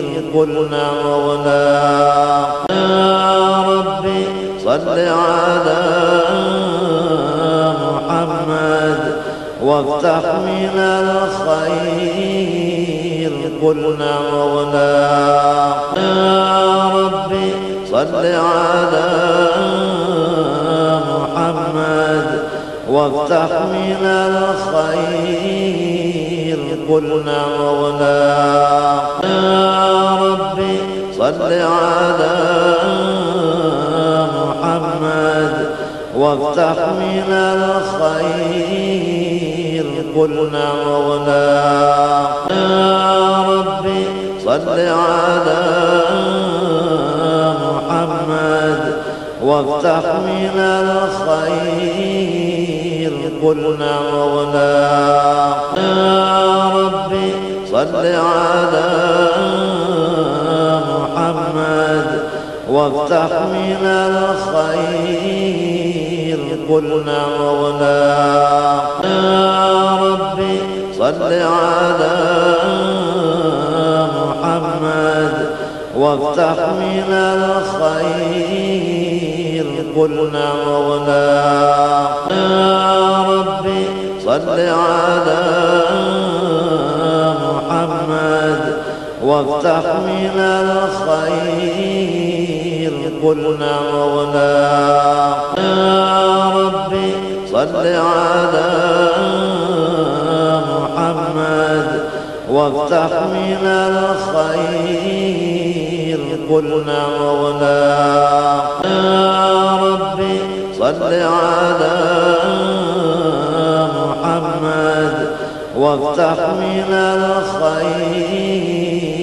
قلنا مغلاق يا ربي صل على محمد وافتح من الخير قلنا مغلاق يا ربي صل على محمد وافتح من الخير قلنا مغلاق يا ربي صل على محمد وافتح من الخير. قلنا مغلاق يا ربي صل على محمد وافتح من الخير. قلنا مغلاق صل على محمد وافتح من الخير قلنا مغلاق يا ربي صل على محمد وافتح من الخير قلنا مغلاق يا ربي صل على محمد وافتح من الخير قلنا مغلاق يا ربي صل على محمد. وافتح من الخير قلنا مغلاق يا ربي صل على محمد. وافتح من الخير.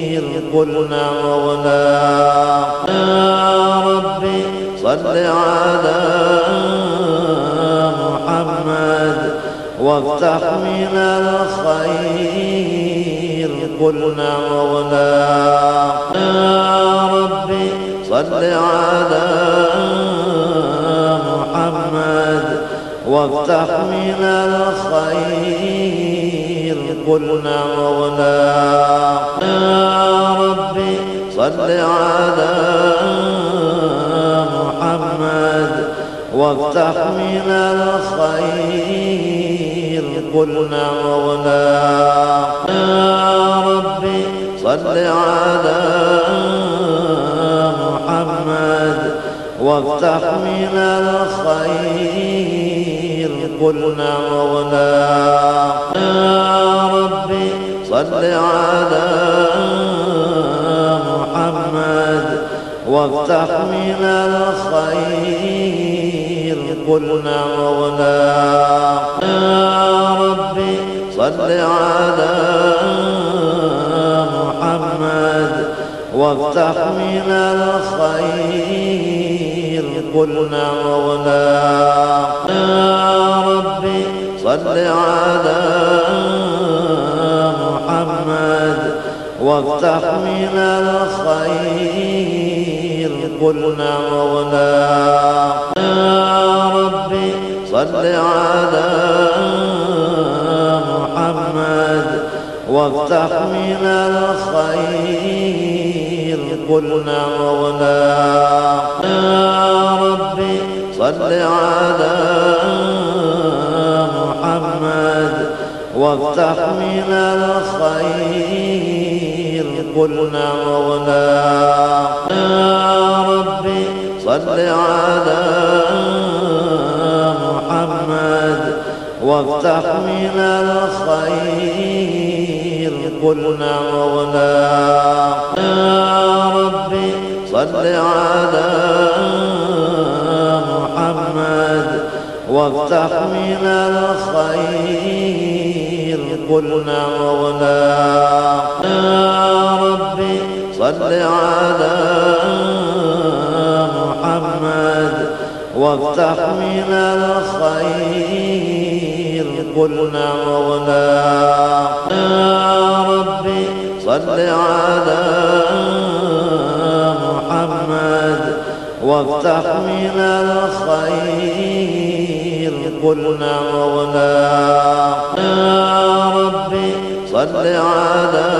قلنا مغلاق يا ربي صل على محمد وافتح من الخير. قلنا مغلاق يا ربي صل على محمد وافتح من الخير. قلنا مغلاق يا ربي صل على محمد وافتح من الخير. قلنا مغلاق يا ربي صل على محمد وافتح من الخير. قلنا مغلاق يا ربي صل على محمد وافتح من الخير. قلنا مغلاق يا ربي صل على محمد وافتح من الخير. قلنا مغلاق يا ربي صل على محمد وافتح من الخير. قلنا مغلاق يا ربي صل على محمد وافتح من الخير. قلنا مغلاق يا ربي صل على محمد وافتح من الخير. قلنا مغلاق يا ربي صل على محمد وافتح من الخير. قلنا مغناك يا صل على محمد وافتح من الخير. قلنا مغناك يا ربي صل على محمد وافتح من الخير. قلنا مغناك يا ربي صل على محمد وافتح من الخير قلنا مغناك يا ربي صل على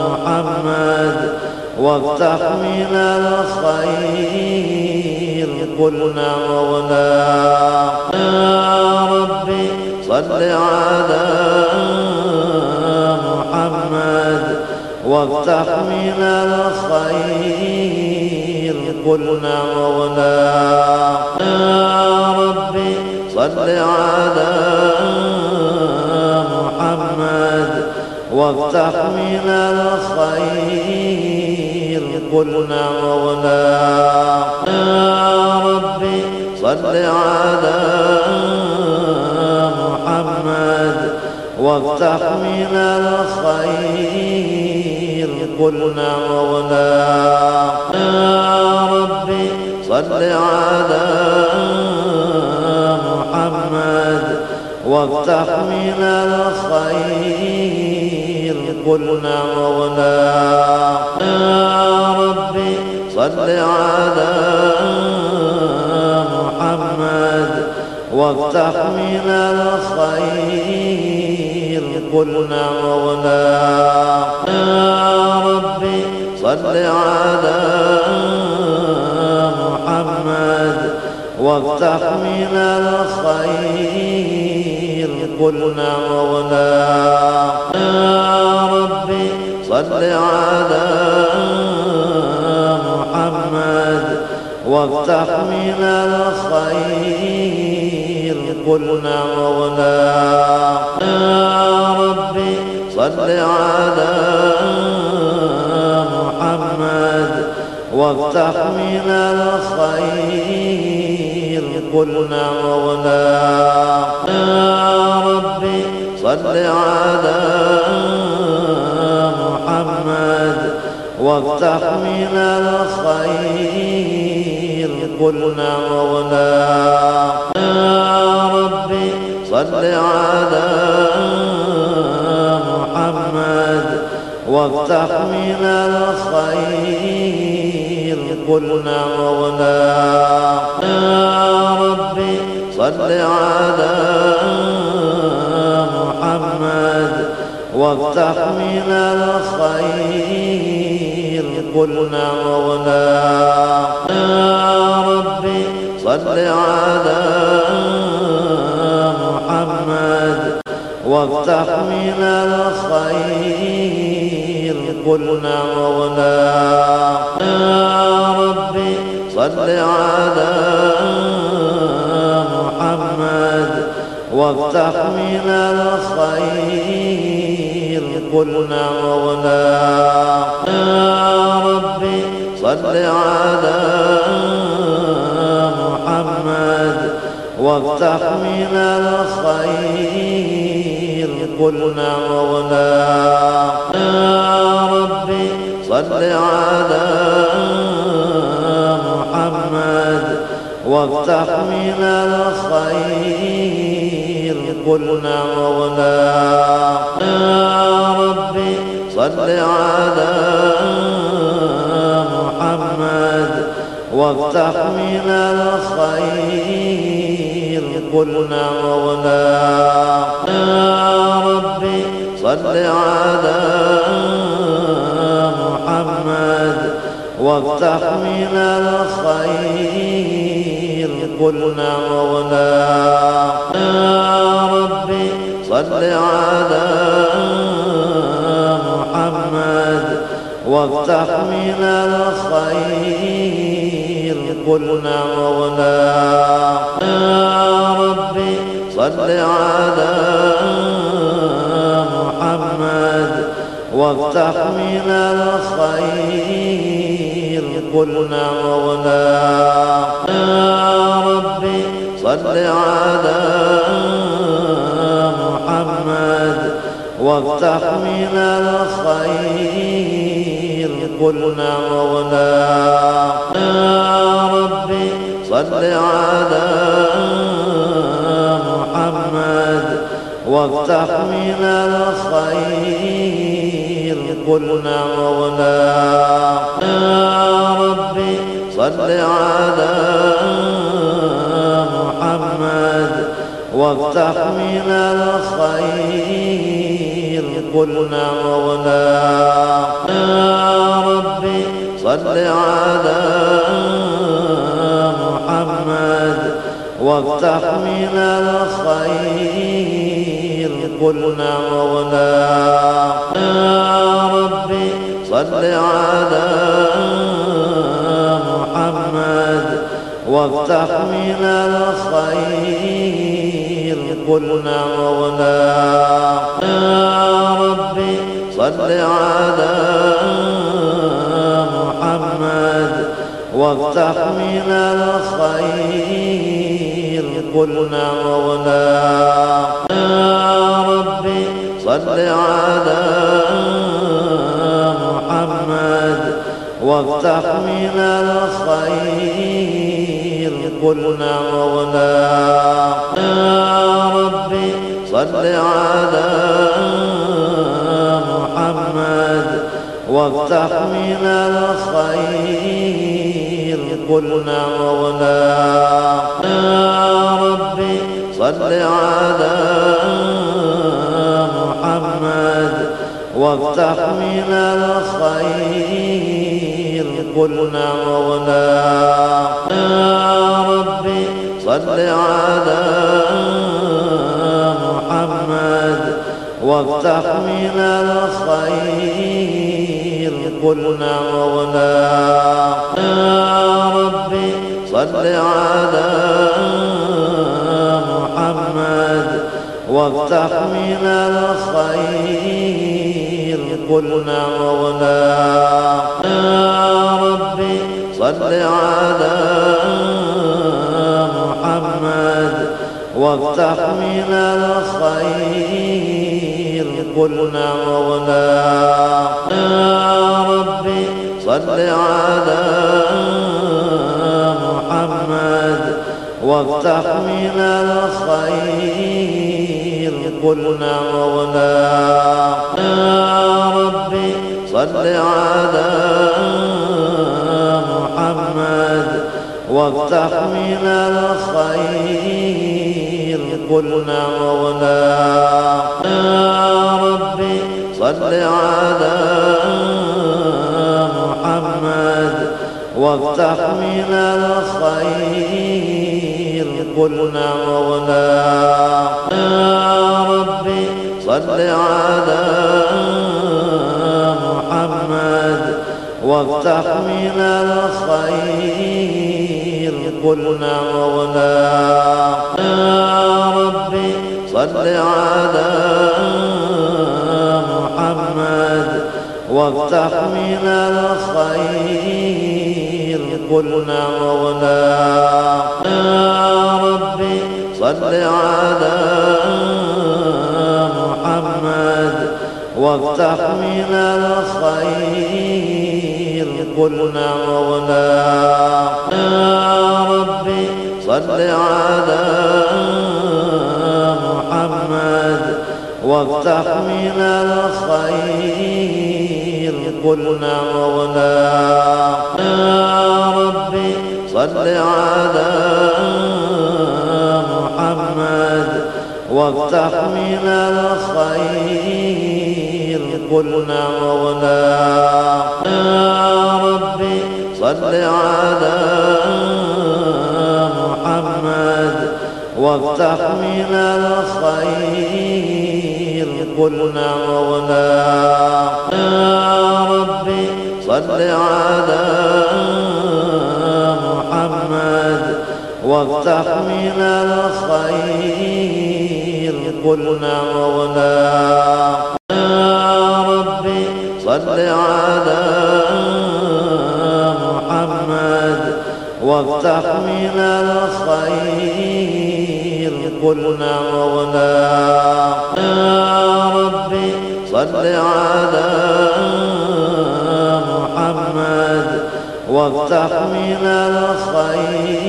محمد وافتح من الخير قلنا مغناك يا ربي صل على محمد وافتح من الخير. قلنا مغناك يا ربي صل على محمد وافتح من الخير. قلنا مغناك يا ربي صل على محمد وافتح من الخير. قلنا مغناك يا ربي صل على محمد وافتح من الخير. قلنا مغناك يا ربي صل على محمد وافتح من الخير. قلنا مغناك يا ربي صل على محمد وافتح من الخير. قلنا مغناك يا ربي صل على محمد وافتح من الخير. قلنا مغناك يا ربي صل على محمد وافتح من الخير. قلنا مغناك يا ربي صل على محمد وافتح من الخير. قلنا ربي صل على محمد وافتح من الخير. قلنا مغناك يا ربي صل على محمد وافتح من الخير. قلنا مغناك يا ربي صل على محمد وافتح من الخير. قلنا مغناك يا ربي صل على محمد. وافتح من الخير. قلنا مغناك يا ربي صل على محمد. وافتح من الخير. قلنا مغناك يا ربي صل على محمد وافتح من الخير. قلنا مغناك يا ربي صل على محمد وافتح من الخير. قلنا مغناك يا ربي صل على محمد وافتح من الخير. قلنا مغناك يا ربي صل على محمد وافتح من الخير. قلنا مغناك يا ربي صل على محمد وافتح من الخير. قلنا مولانا يا ربي صل على محمد وافتح من الخير. قلنا مولانا يا ربي صل على محمد وافتح من الخير. قلنا مولانا يا ربي صل على محمد وافتح من الخير. قلنا ربي صل على محمد وافتح من الخير قلنا مولانا. يا ربي صل على محمد وافتح من الخير قلنا مولانا. يا ربي صل على محمد وافتح من الخير قلنا مولانا يا ربي صل على محمد وافتح من الخير قلنا مولانا يا ربي صل على محمد وافتح من الخير قلنا مولانا يا ربي صل على محمد وافتح من الخير. قلنا مولانا يا ربي صل على محمد وافتح من الخير. قلنا مولانا يا ربي صل على محمد وافتح من الخير. قلنا مولانا يا ربي صل على محمد وافتح من الخير. قلنا ربي صل على محمد وافتح من الخير قلنا مولانا. يا ربي صل على محمد وافتح من الخير قلنا مولانا. يا ربي صل على محمد وافتح من الخير. قلنا مولانا يا ربي صل على محمد. وافتح من الخير. قلنا مولانا يا ربي صل على محمد. وافتح من الخير. قلنا مولانا يا ربي صل على محمد وافتح من الخير. قلنا مولانا يا ربي صل على محمد وافتح من الخير. قلنا مولانا ربي صل على محمد وافتح من الخير. قلنا مولانا ربي صل على محمد وافتح من الخير. قلنا مولانا يا ربي صل على محمد وافتح من الخير. قلنا مولاك يا ربي صل على محمد وافتح من الخير. قلنا مولاك يا ربي صل على محمد وافتح من الخير.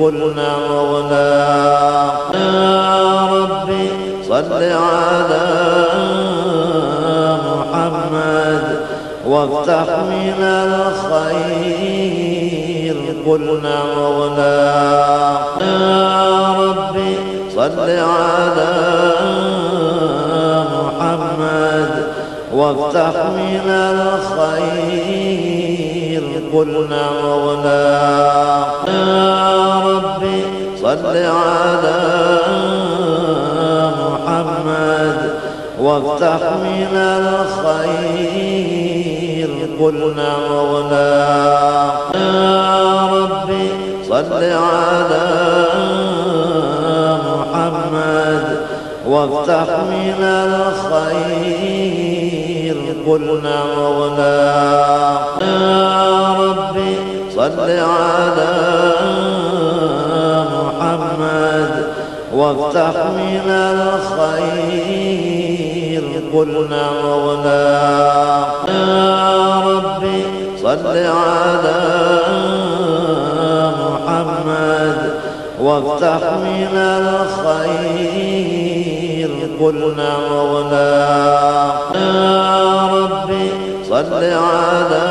قلنا مولاك يا ربي صل على محمد وافتح من الخير. قلنا مولاك يا ربي صل على محمد وافتح من الخير. قلنا مولاك يا ربي صل على محمد وافتح من الخير. قلنا مولاك يا ربي صل على محمد وافتح من الخير. قلنا مولاك يا ربي صل على محمد وافتح من الخير. قلنا مولاك يا ربي صل على محمد وافتح من الخير. قلنا مولاك يا ربي صل على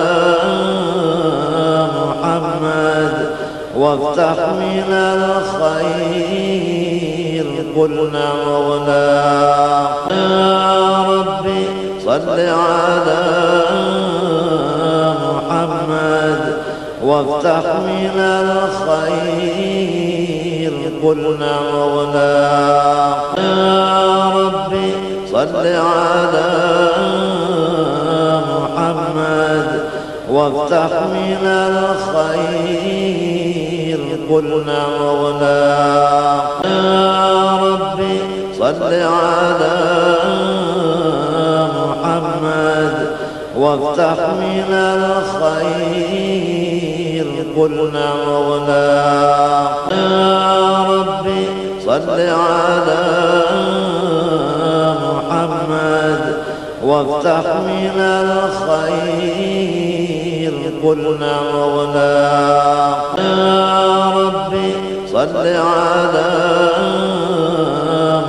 محمد وافتح من الخير. قلنا مولاك يا ربي صل على محمد وافتح من الخير قلنا مولاك يا ربي صل على محمد وافتح من الخير قلنا مولاك يا ربي صل على محمد وافتح من الخير. قلنا مولاك يا ربي صل على محمد وافتح من الخير. قلنا مولاك يا ربي صل على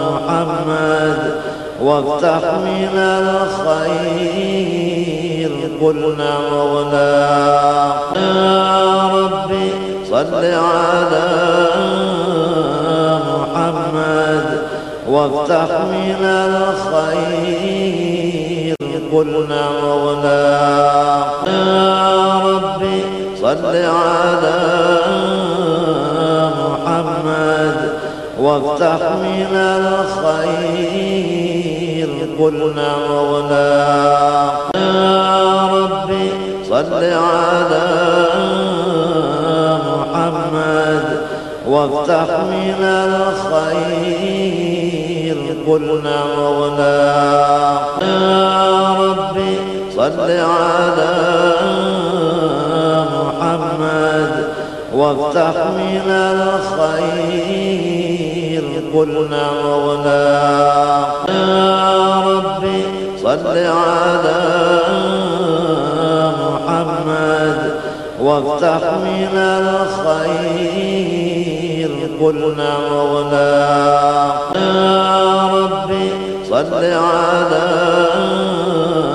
محمد وافتح من الخير. قلنا مولاك يا ربي صل على محمد وافتح من الخير. قلنا مولاك يا ربي صل على محمد وافتح من الخير. قلنا مولاك يا ربي صل على محمد وافتح من الخير. قلنا ربي صل على محمد وافتح من الخير قلنا مولاك يا ربي صل على محمد وافتح من الخير قلنا مولاك يا ربي صل على محمد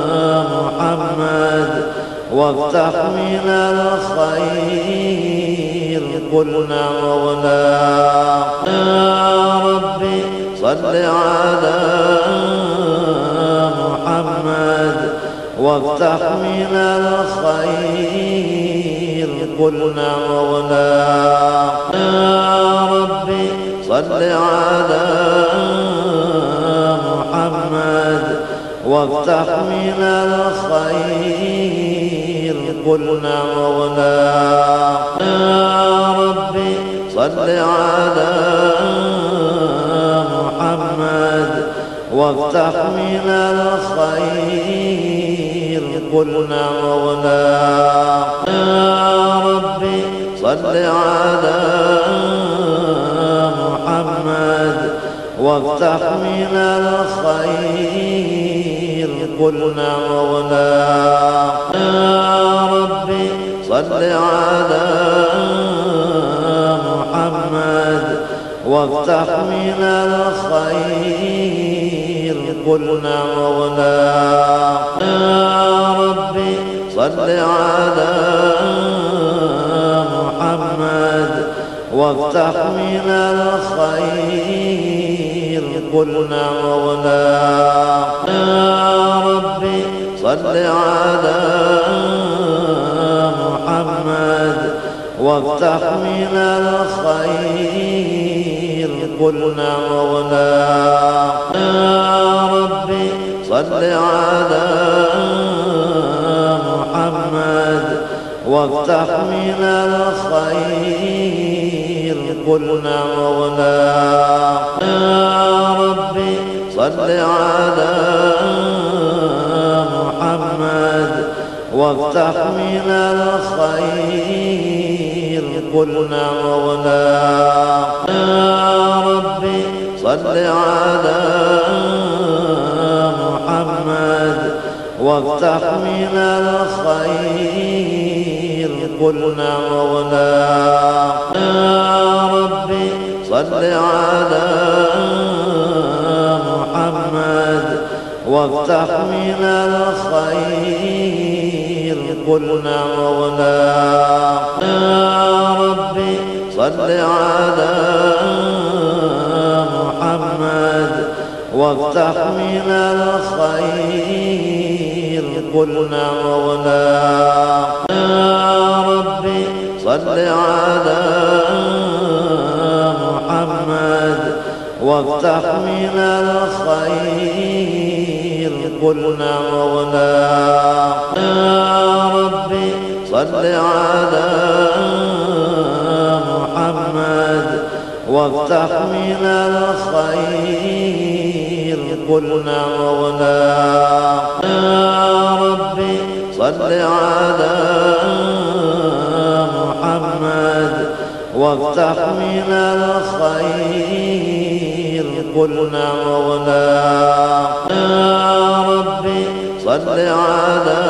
وافتح من الخير قلنا مولاك يا ربي صل على محمد. وافتح من الخير قلنا مولاك يا ربي صل على محمد. وافتح من الخير. قلنا مولاك يا ربي صل على محمد وافتح من الخير. قلنا مولانا. يا ربي صل على محمد وافتح من الخير. قلنا مولانا يا ربي صل على محمد وافتح من الخير. قلنا مولانا يا ربي صل على محمد وافتح من الخير. قلنا مولانا يا ربي صل على محمد وافتح من الخير. قلنا مولانا يا ربي صل على محمد وافتح من الخير. قلنا مولانا يا ربي صل على محمد وافتح من الخير. قلنا مولانا يا ربي صل على محمد وافتح من الخير. قلنا ربي صل على محمد وافتح من الخير قلنا مولانا. يا ربي صل على محمد وافتح من الخير قلنا مولانا. يا ربي صل على وافتح من الخير. قلنا مولانا يا ربي صل على محمد. وافتح من الخير. قلنا مولانا يا ربي صل على محمد. وافتح من الخير. قلنا مولانا يا ربي صل على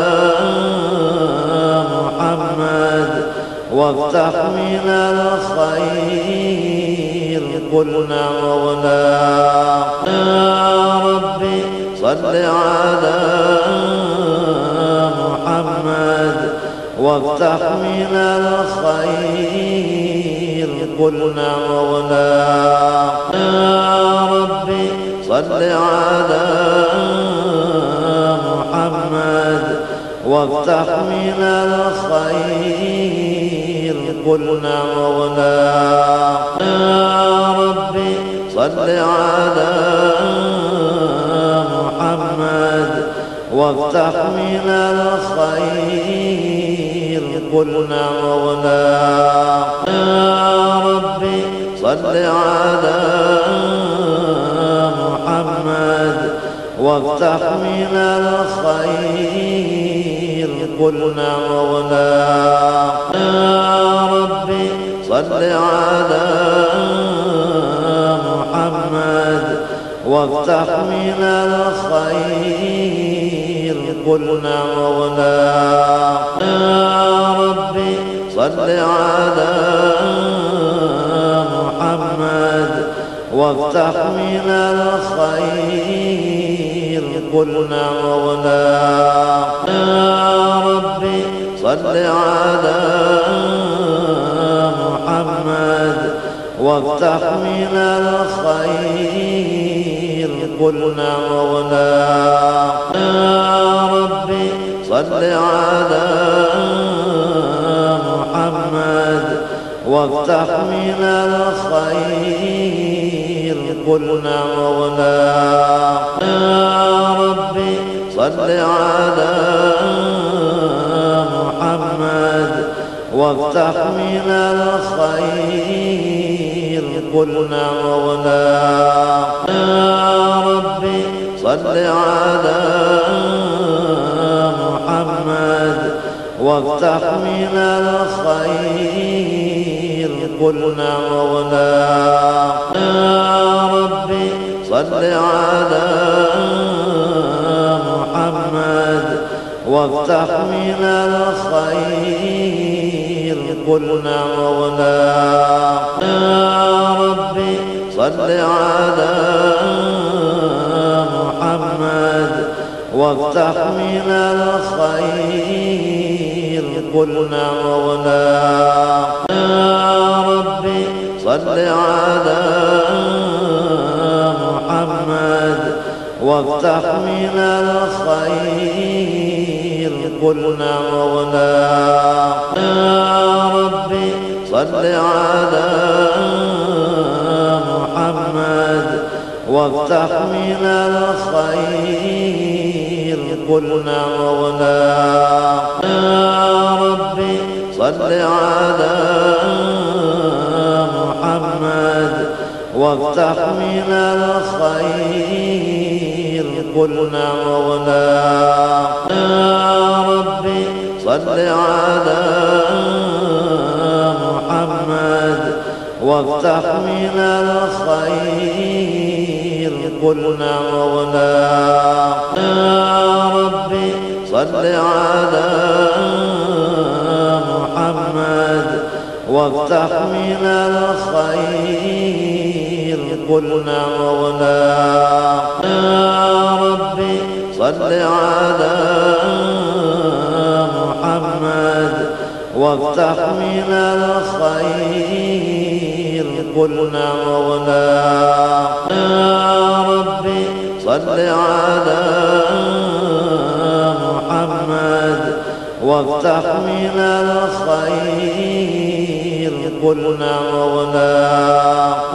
محمد وافتح من الخير. قلنا مولانا يا ربي صل على محمد وافتح من الخير. قلنا ربي صل على محمد وافتح من الخير قلنا مولانا يا ربي صل على محمد وافتح من الخير قلنا مولانا يا ربي صل على محمد وافتح من الخير قلنا مولانا يا ربي صل على محمد. وافتح من الخير قلنا مولانا يا ربي صل على محمد. وافتح من الخير. قلنا مولانا يا ربي صل على محمد وافتح من الخير. قلنا مولانا يا ربي صل على محمد وافتح من الخير. قلنا مولانا. يا ربي صل على محمد وافتح من الخير. قلنا مولانا. يا ربي صل على محمد وافتح من الخير. قلنا مولانا يا ربي صل على محمد وافتح من الخير. قلنا مولانا يا ربي صل على محمد وافتح من الخير. قلنا ربي صل على محمد وافتح من الخير قلنا مولانا. يا ربي صل على محمد وافتح من الخير قلنا مولانا. يا ربي صل على محمد وافتح من الخير قلنا مولانا يا ربي صل على محمد وافتح من الخير قلنا مولانا يا ربي صل على محمد وافتح من الخير قلنا مولانا يا ربي صل على محمد وافتح من الخير. قلنا مولانا يا ربي صل على محمد وافتح من الخير. قلنا مولانا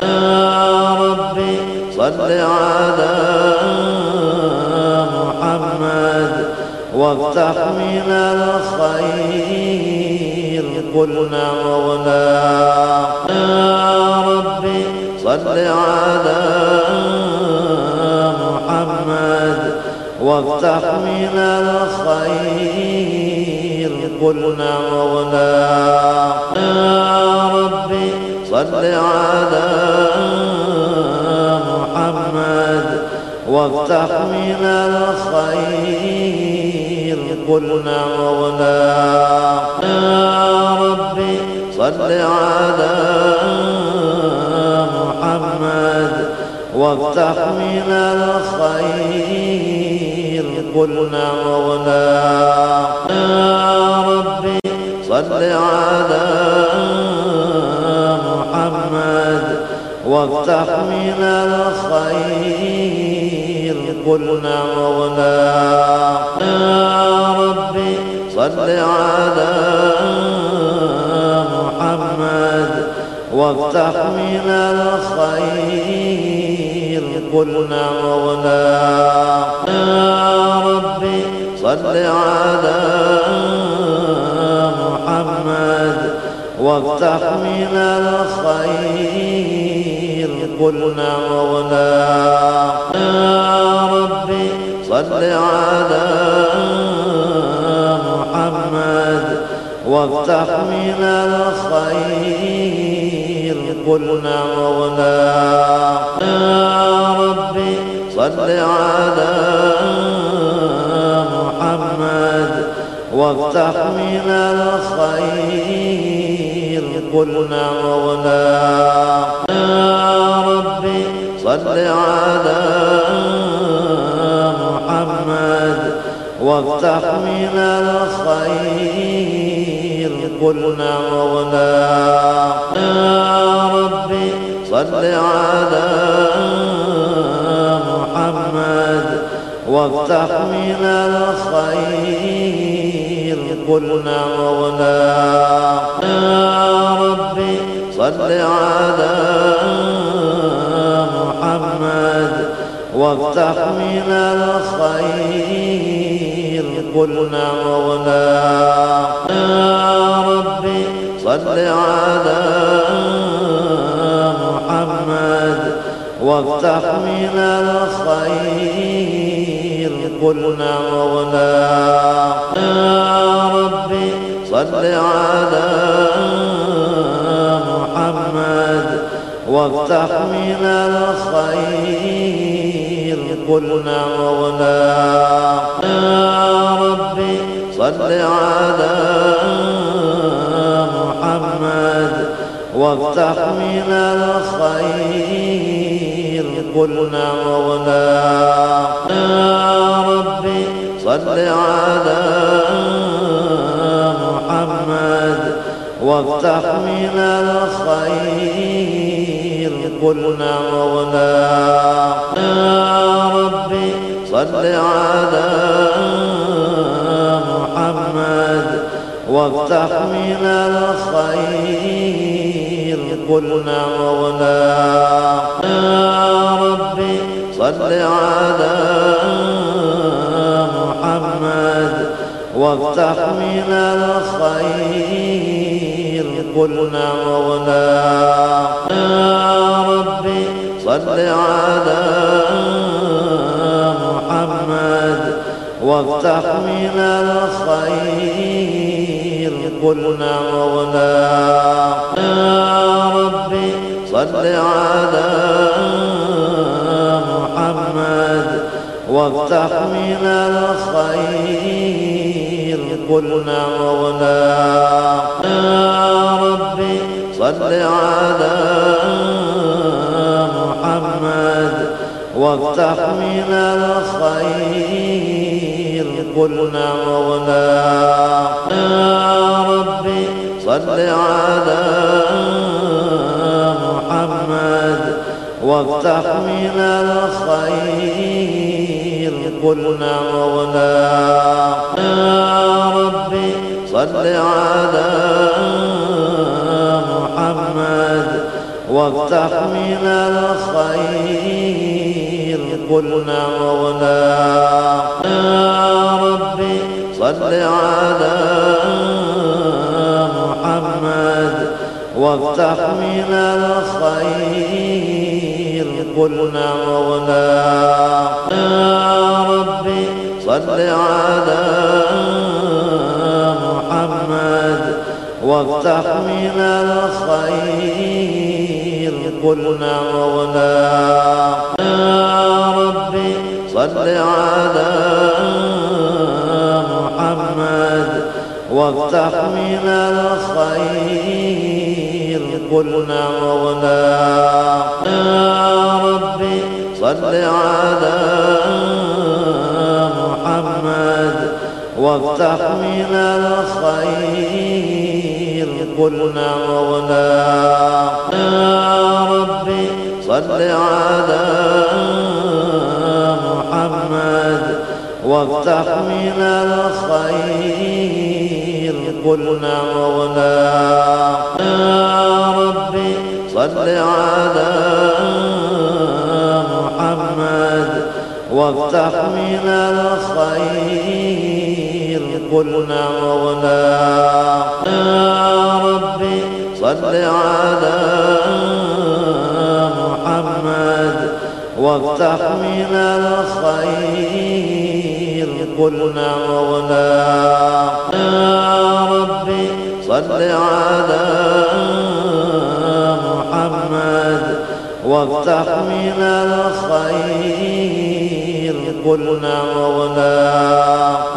يا ربي صل على محمد وافتح من الخير. قلنا مولانا يا ربي صل على محمد وافتح من الخير. قلنا مولانا يا ربي صل على محمد وافتح من الخير. قلنا مولانا يا ربي صل على محمد وافتح من الخير. قلنا مولانا يا ربي صل على محمد وافتح من الخير. قلنا مولانا يا ربي صل على محمد وافتح من الخير. قلنا مولانا يا ربي صل على محمد وافتح من الخير. قلنا مولانا يا ربي صل على محمد وافتح من الخير. قلنا مولانا يا ربي صل على محمد وافتح من الخير. قلنا مولانا يا ربي صل على محمد وافتح من الخير. قلنا مولانا يا ربي صل على محمد وافتح من الخير. قلنا مولانا يا ربي صل على محمد وافتح من الخير. قلنا مولانا ربي صل على محمد وافتح من الخير. قلنا مولانا ربي صل على محمد وافتح من الخير. قلنا مولانا يا ربي صل على محمد وافتح من الخير. قلنا مولانا يا ربي صل على محمد وافتح من الخير. قلنا مولانا يا ربي صل على محمد وافتح من الخير. قلنا مولانا يا ربي صل على محمد وافتح من الخير. قلنا مولانا يا ربي صل على محمد وافتح من الخير. قلنا مولانا يا ربي صل على محمد وافتح من الخير. قلنا مولانا يا ربي صل على محمد وافتح من الخير. قلنا مولانا يا ربي صل على محمد وافتح من الخير. قلنا مولانا يا ربي صل على محمد وافتح من الخير. قلنا مولانا يا ربي صل على محمد وافتح من الخير. قلنا مولانا يا ربي صل على محمد وافتح من الخير قلنا مولانا يا ربي صل على محمد وافتح من الخير قلنا مولانا يا ربي صل على محمد وافتح من الخير. قلنا مولانا يا ربي صل على محمد وافتح من الخير. قلنا مولانا يا ربي صل على محمد وافتح من الخير. قلنا مولانا يا ربي صل على محمد وافتح من الخير. قلنا مولانا يا ربي صل على محمد وافتح من الخير. قلنا مولانا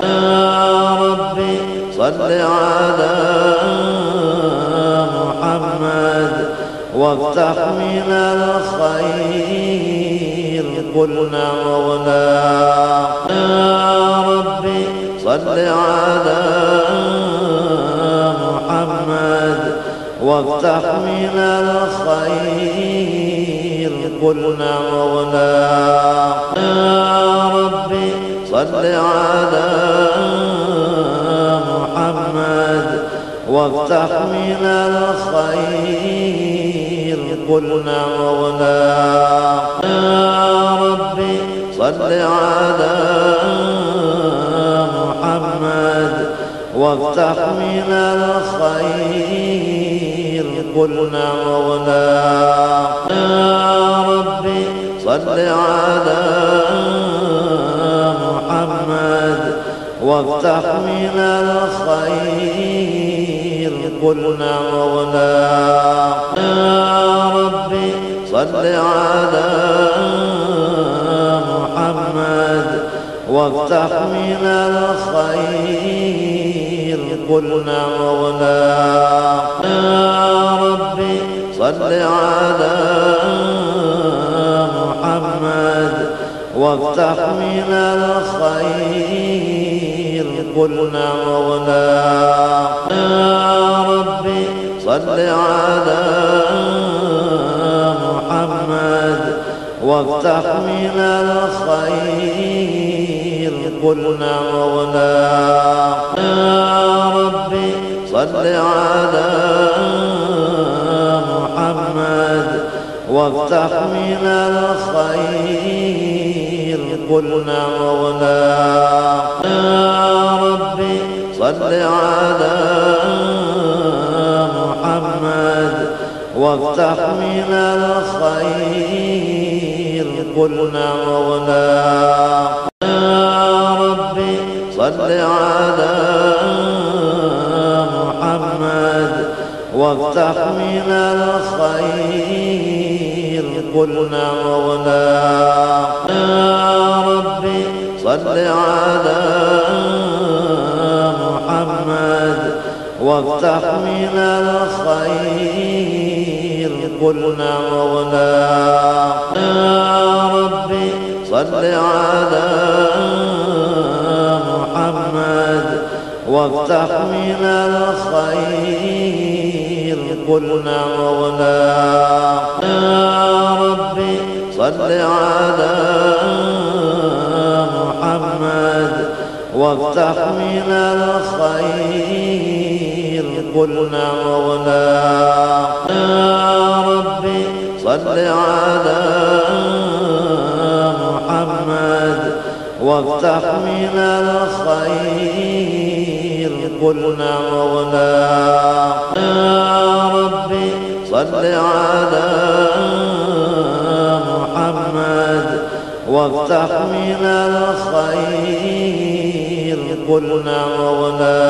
يا ربي صل على محمد وافتح من الخير. قلنا مولانا يا ربي صل على محمد وافتح من الخير. قلنا مولانا يا ربي صل على محمد وافتح من الخير. قلنا ربي صل على محمد وافتح من الخير قل نعم ولا يا ربي صل على محمد وافتح من الخير قل نعم ولا يا ربي صل على محمد وافتح من الخير. قل نعم ولا يا ربي صل على محمد. وافتح من الخير. قل نعم ولا يا ربي صل على محمد. وافتح من الخير. قل نعم ولا يا ربي صل على محمد وافتح من الخير. قل نعم ولا يا ربي صل على محمد وافتح من الخير. قل ولا يا ربي صل على محمد وافتح من الخير قل نعم ولا يا ربي صل على محمد وافتح من الخير قل نعم ولا يا ربي صل على وافتح من الخير. قل نعم ولا. يا ربي صل على محمد. وافتح من الخير. قل نعم ولا. يا ربي صل على محمد. وافتح من الخير. قل نعم ولا يا ربي صل على محمد وافتح من الخير. قل نعم ولا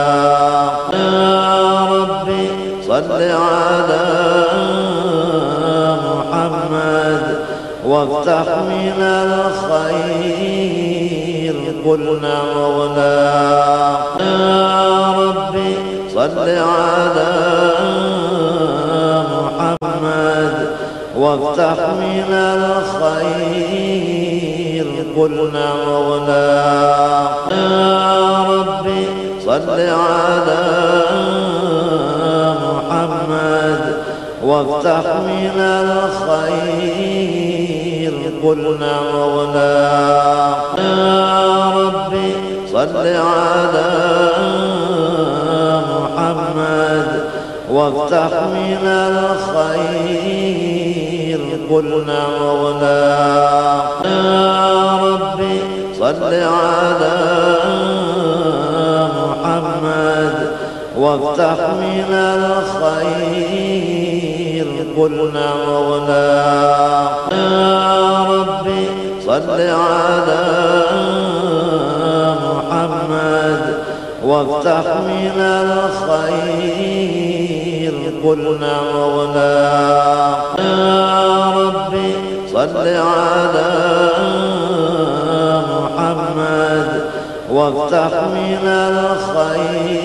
يا ربي صل على محمد وافتح من الخير. قل ولا يا ربي صل على محمد وافتح من الخير. قل نعم ولا يا ربي صل على محمد وافتح من الخير. قل نعم ولا يا ربي صل على وافتح من الخير. قل نعم ولا. يا ربي صل على محمد. وافتح من الخير. قل نعم ولا. يا ربي صل على محمد. وافتح من الخير. قل نعم ولا يا ربي صل على محمد وافتح من الخير.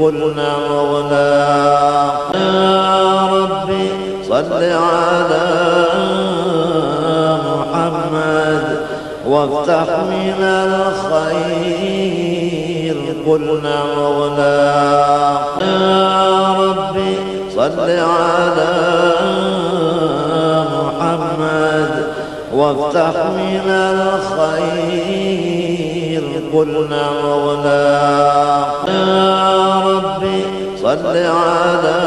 قل نعم ولا يا ربي صل على محمد وافتح من الخير. قل ولا يا ربي صل على محمد وافتح من الخير. قل ولا يا ربي صل على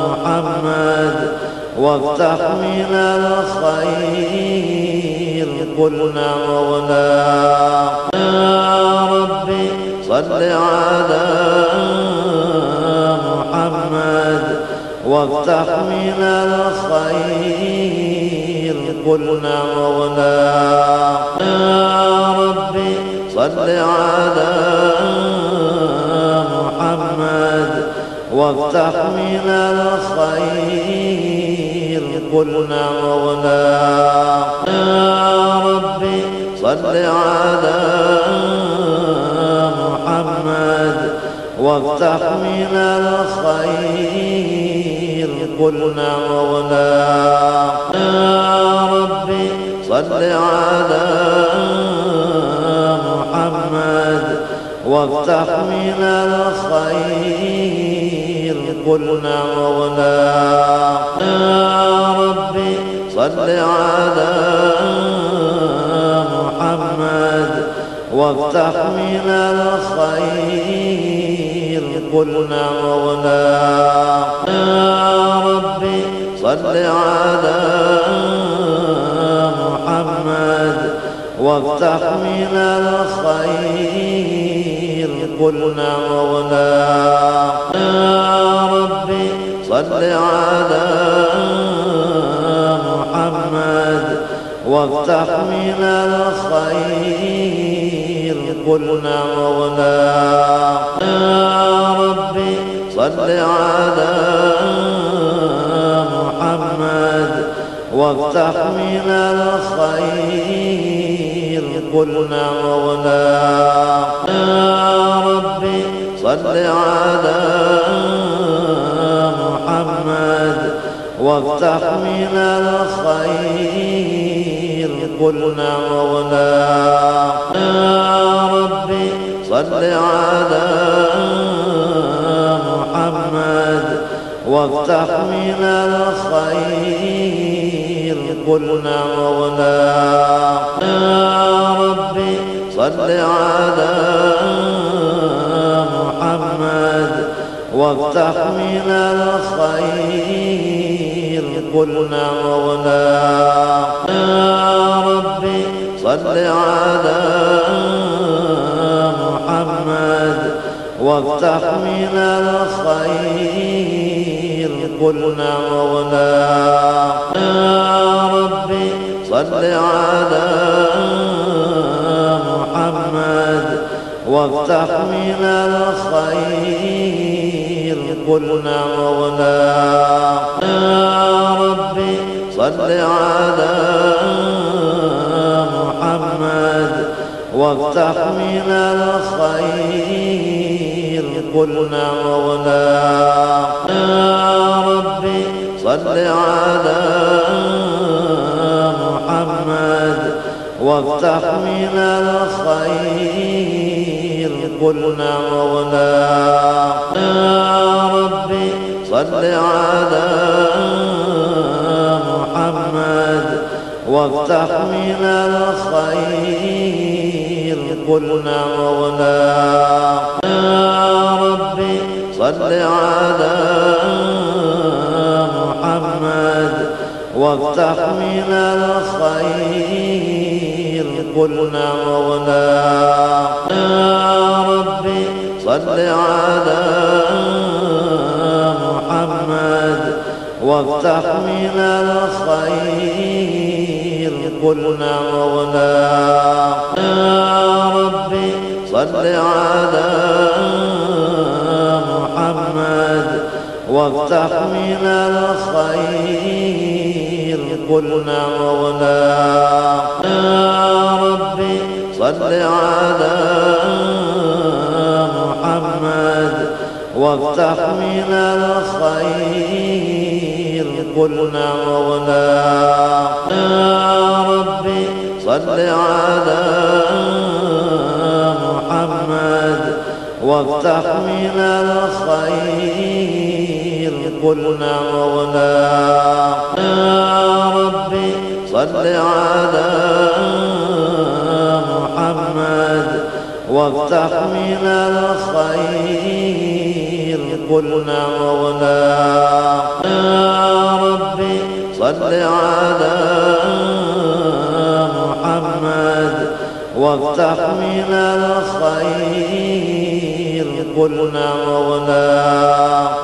محمد وافتح من الخير. قل نعم ولا يا ربي صل على وافتح من الخير. قلنا مولانا يا ربي صل على محمد وافتح من الخير. قلنا مولانا يا ربي صل على محمد وافتح من الخير. قلنا مولانا يا ربي صل على محمد وافتح من الخير. قلنا مولانا يا ربي صل على محمد وافتح من الخير. قلنا مولانا يا ربي صل على محمد وافتح من الخير. قلنا مولانا يا ربي صل على محمد وافتح من الخير قلنا مولانا يا ربي صل على محمد وافتح من الخير قلنا ربي صل على محمد وافتح من الخير قلنا مولانا. يا ربي صل على محمد وافتح من الخير قلنا مولانا. يا ربي صل على وافتح من الخير. قلنا مولانا يا ربي صل على محمد. وافتح من الخير. قلنا مولانا يا ربي صل على محمد. وافتح من الخير. قلنا مولانا يا ربي صل على محمد وافتح من الخير. قلنا مولانا يا ربي صل على محمد وافتح من الخير. قلنا مولانا يا ربي صل على محمد وافتح من الخير. قلنا مولانا يا ربي صل على محمد وافتح من الخير. قلنا مولانا يا ربي صل على محمد وافتح من الخير. قلنا مولانا يا ربي صل على محمد وافتح من الخير. قلنا مولانا يا ربي صل على محمد وافتح من الخير. قلنا مولانا يا ربي صل على محمد وافتح من الخير. قلنا مولانا يا ربي صل على محمد وافتح من الخير. قلنا مولانا يا ربي صل على محمد وافتح من الخير. قلنا مولانا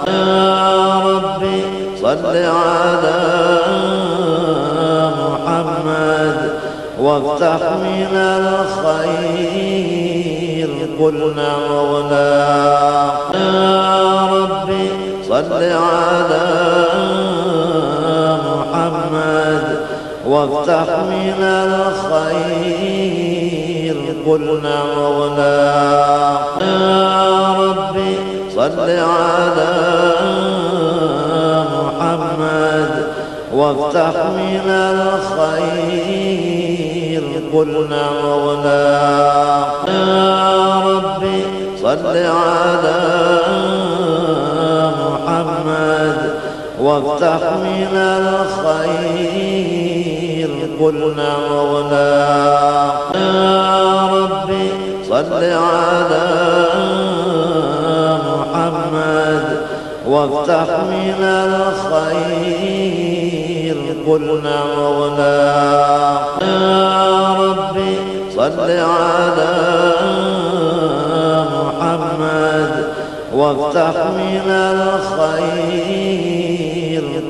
يا ربي صل على محمد وافتح من الخير. قلنا مولانا يا ربي صل على محمد وافتح من الخير. قلنا مولانا يا ربي صل على محمد وافتح من الخير. قلنا مولانا يا ربي صل على محمد وافتح من الخير. قلنا مولانا يا ربي صل على محمد وافتح من الخير. قلنا مولانا يا ربي صل على محمد وافتح من الخير.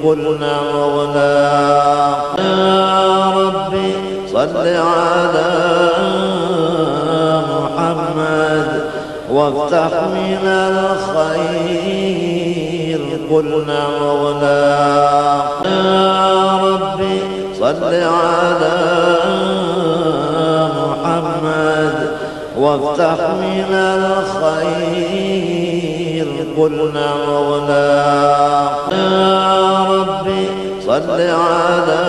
قلنا مولانا يا ربي صل على محمد وافتح من الخير. قلنا مولانا يا ربي صل على محمد وافتح من الخير. قلنا مولانا يا ربي صل على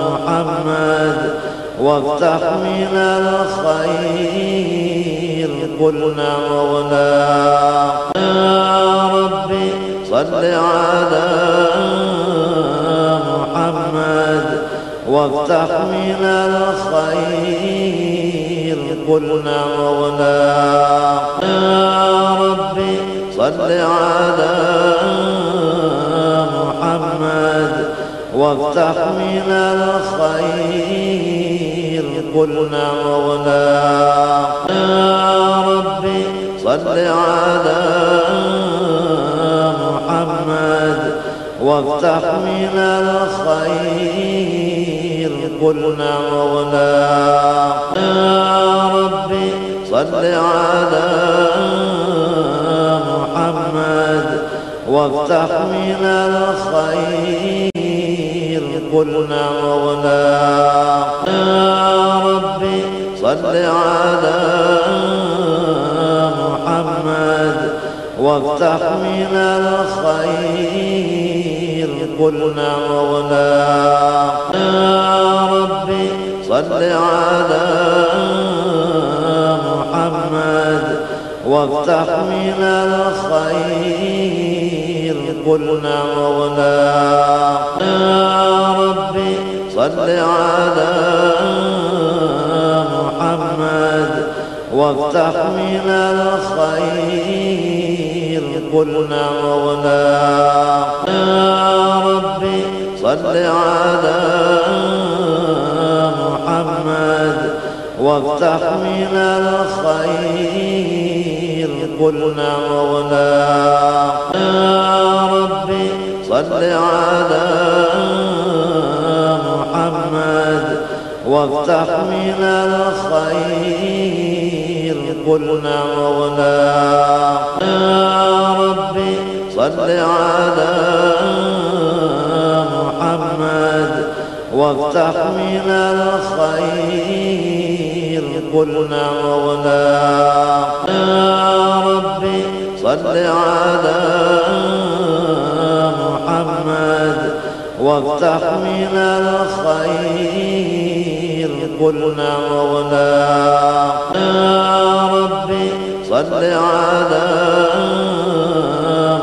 محمد وافتح من الخير. قلنا مولانا يا ربي صل على محمد وافتح من الخير. قلنا مولانا يا ربي صل على محمد وافتح من الخير. قلنا مولانا يا ربي صل على محمد وافتح من الخير. قلنا مولانا يا ربي صل على محمد وافتح من الخير. قلنا مولانا يا ربي صل على محمد وافتح من الخير. قلنا مولانا يا ربي صل على محمد وافتح من الخير. قلنا مولانا يا ربي صل على محمد وافتح من الخير. قلنا مولانا يا ربي صل على محمد وافتح من الخير. قلنا مولانا يا ربي صل على محمد وافتح من الخير. قلنا مولانا يا ربي صل على محمد وافتح من الخير. قلنا مولانا يا ربي صل على محمد وافتح من الخير. قلنا مولانا يا ربي صل على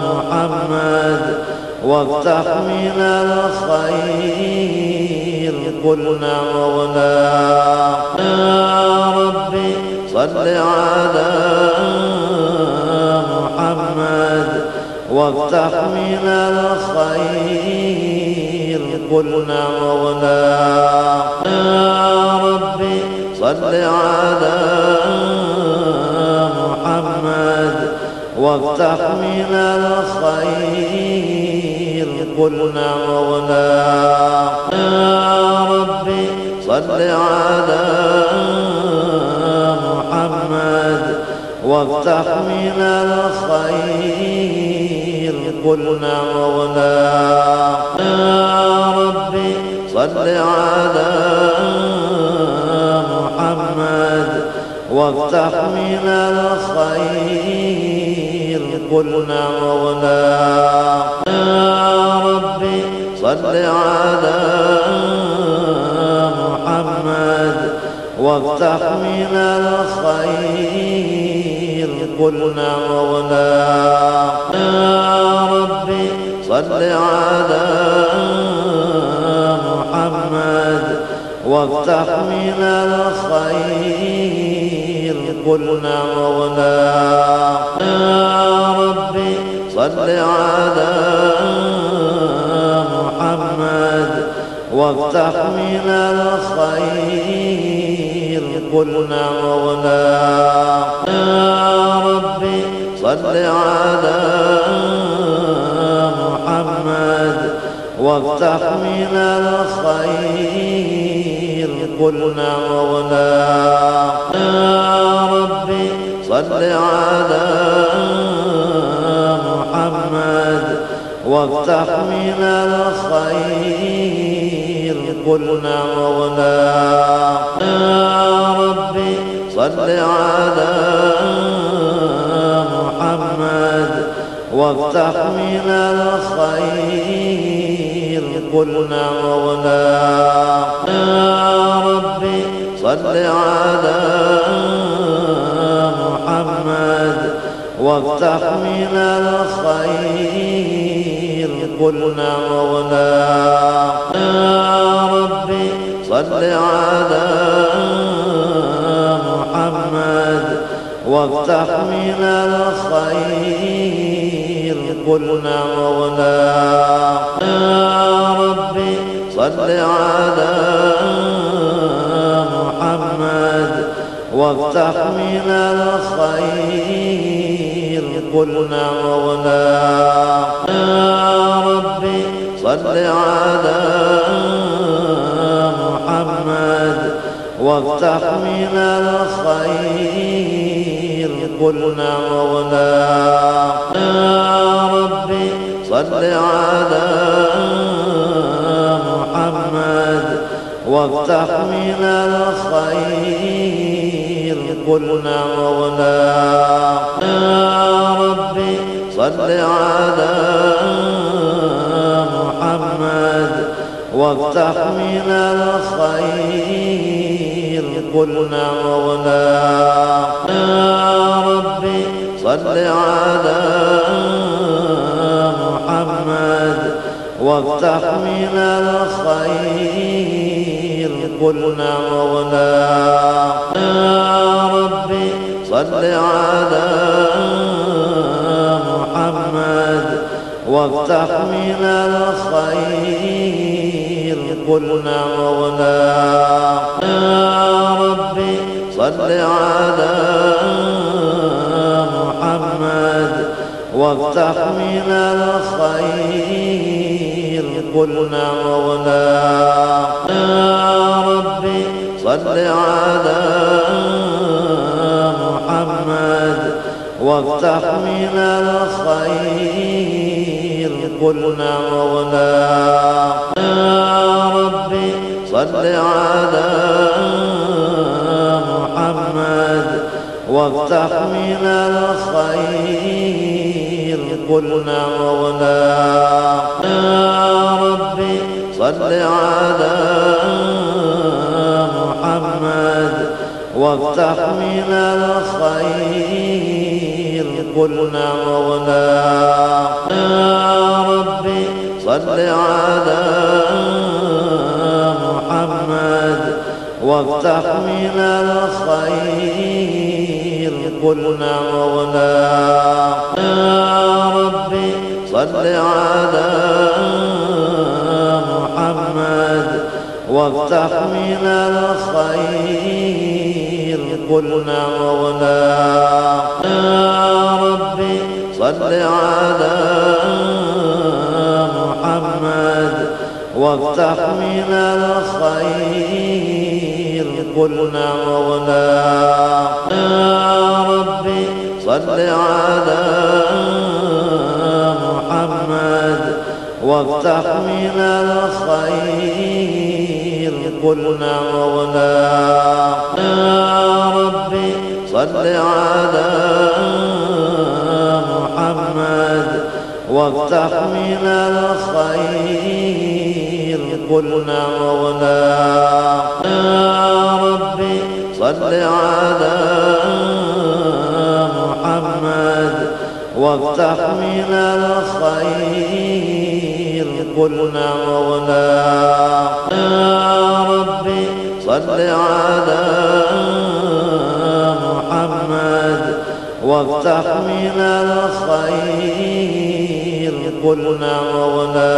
محمد وافتح من الخير. قلنا مولانا يا ربي صل على محمد وافتح من الخير. قلنا ربي صل على محمد وافتح من الخير. قلنا مولانا يا ربي صل على محمد وافتح من الخير. قلنا مولانا يا ربي صل على محمد وافتح من الخير. قلنا مولانا يا ربي صل على محمد. وافتح من الخير. قلنا مولانا يا ربي صل على محمد. وافتح من الخير. قلنا مولانا يا ربي صل على محمد وافتح من الخير قلنا مولانا يا ربي صل على محمد وافتح من الخير قلنا مولانا يا ربي صل على محمد وافتح من الخير. قلنا مولانا يا ربي صل على محمد وافتح من الخير. قلنا مولانا ربي صل على محمد وافتح من الخير. قلنا مولانا ربي صل على محمد وافتح من الخير. قلنا مولانا يا ربي صل على محمد وافتح من الخير. قلنا مولانا يا ربي صل على محمد وافتح من الخير. قلنا مولانا يا ربي صل على محمد وافتح من الخير قلنا مولانا يا ربي صل على محمد وافتح من الخير قلنا مولانا يا ربي صل على محمد وافتح من الخير. قلنا مولانا يا ربي صل على محمد وافتح من الخير. قلنا ربي صل على محمد وافتح من الخير. قلنا مولانا يا ربي صل على محمد وافتح من الخير. قلنا مولانا يا ربي صل على محمد وافتح من الخير. قلنا مولانا يا ربي صل على محمد. وافتح من الخير. قلنا مولانا يا ربي صل على محمد. وافتح من الخير. قلنا مولانا يا ربي صل على محمد وافتح من الخير. قلنا مولانا يا ربي صل على محمد وافتح من الخير. قلنا مولانا يا ربي صل على محمد وافتح من الخير. قلنا مولانا يا ربي صل على محمد وافتح من الخير. قلنا مولانا يا ربي صل على محمد وافتح من الخير. قلنا مولانا يا ربي صل على محمد وافتح من الخير. قلنا مولانا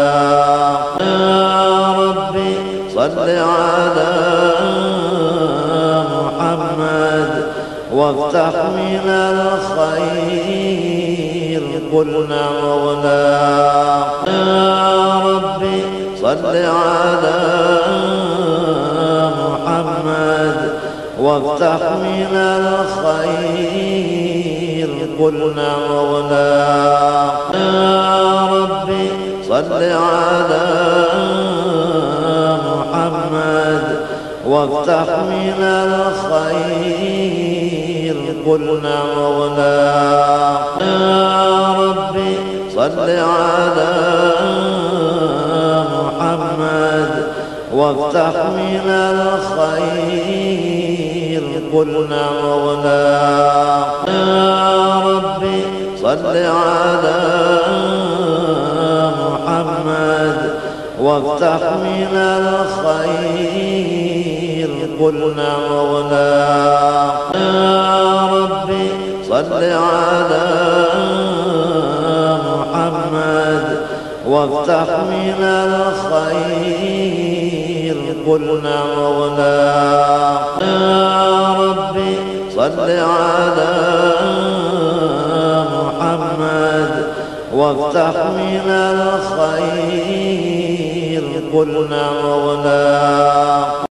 ربي صل على محمد وافتح من الخير. قلنا مولانا يا ربي صل على محمد وافتح من الخير. قلنا مولانا يا ربي صل على محمد وافتح من الخير. قلنا مولانا يا ربي صل على محمد وافتح من الخير. قلنا مولانا يا ربي صل على محمد وافتح من الخير. قلنا مولانا يا ربي صل على محمد وافتح من الخير. قلنا مولانا يا ربي صل على محمد وافتح من الخير. قلنا مولانا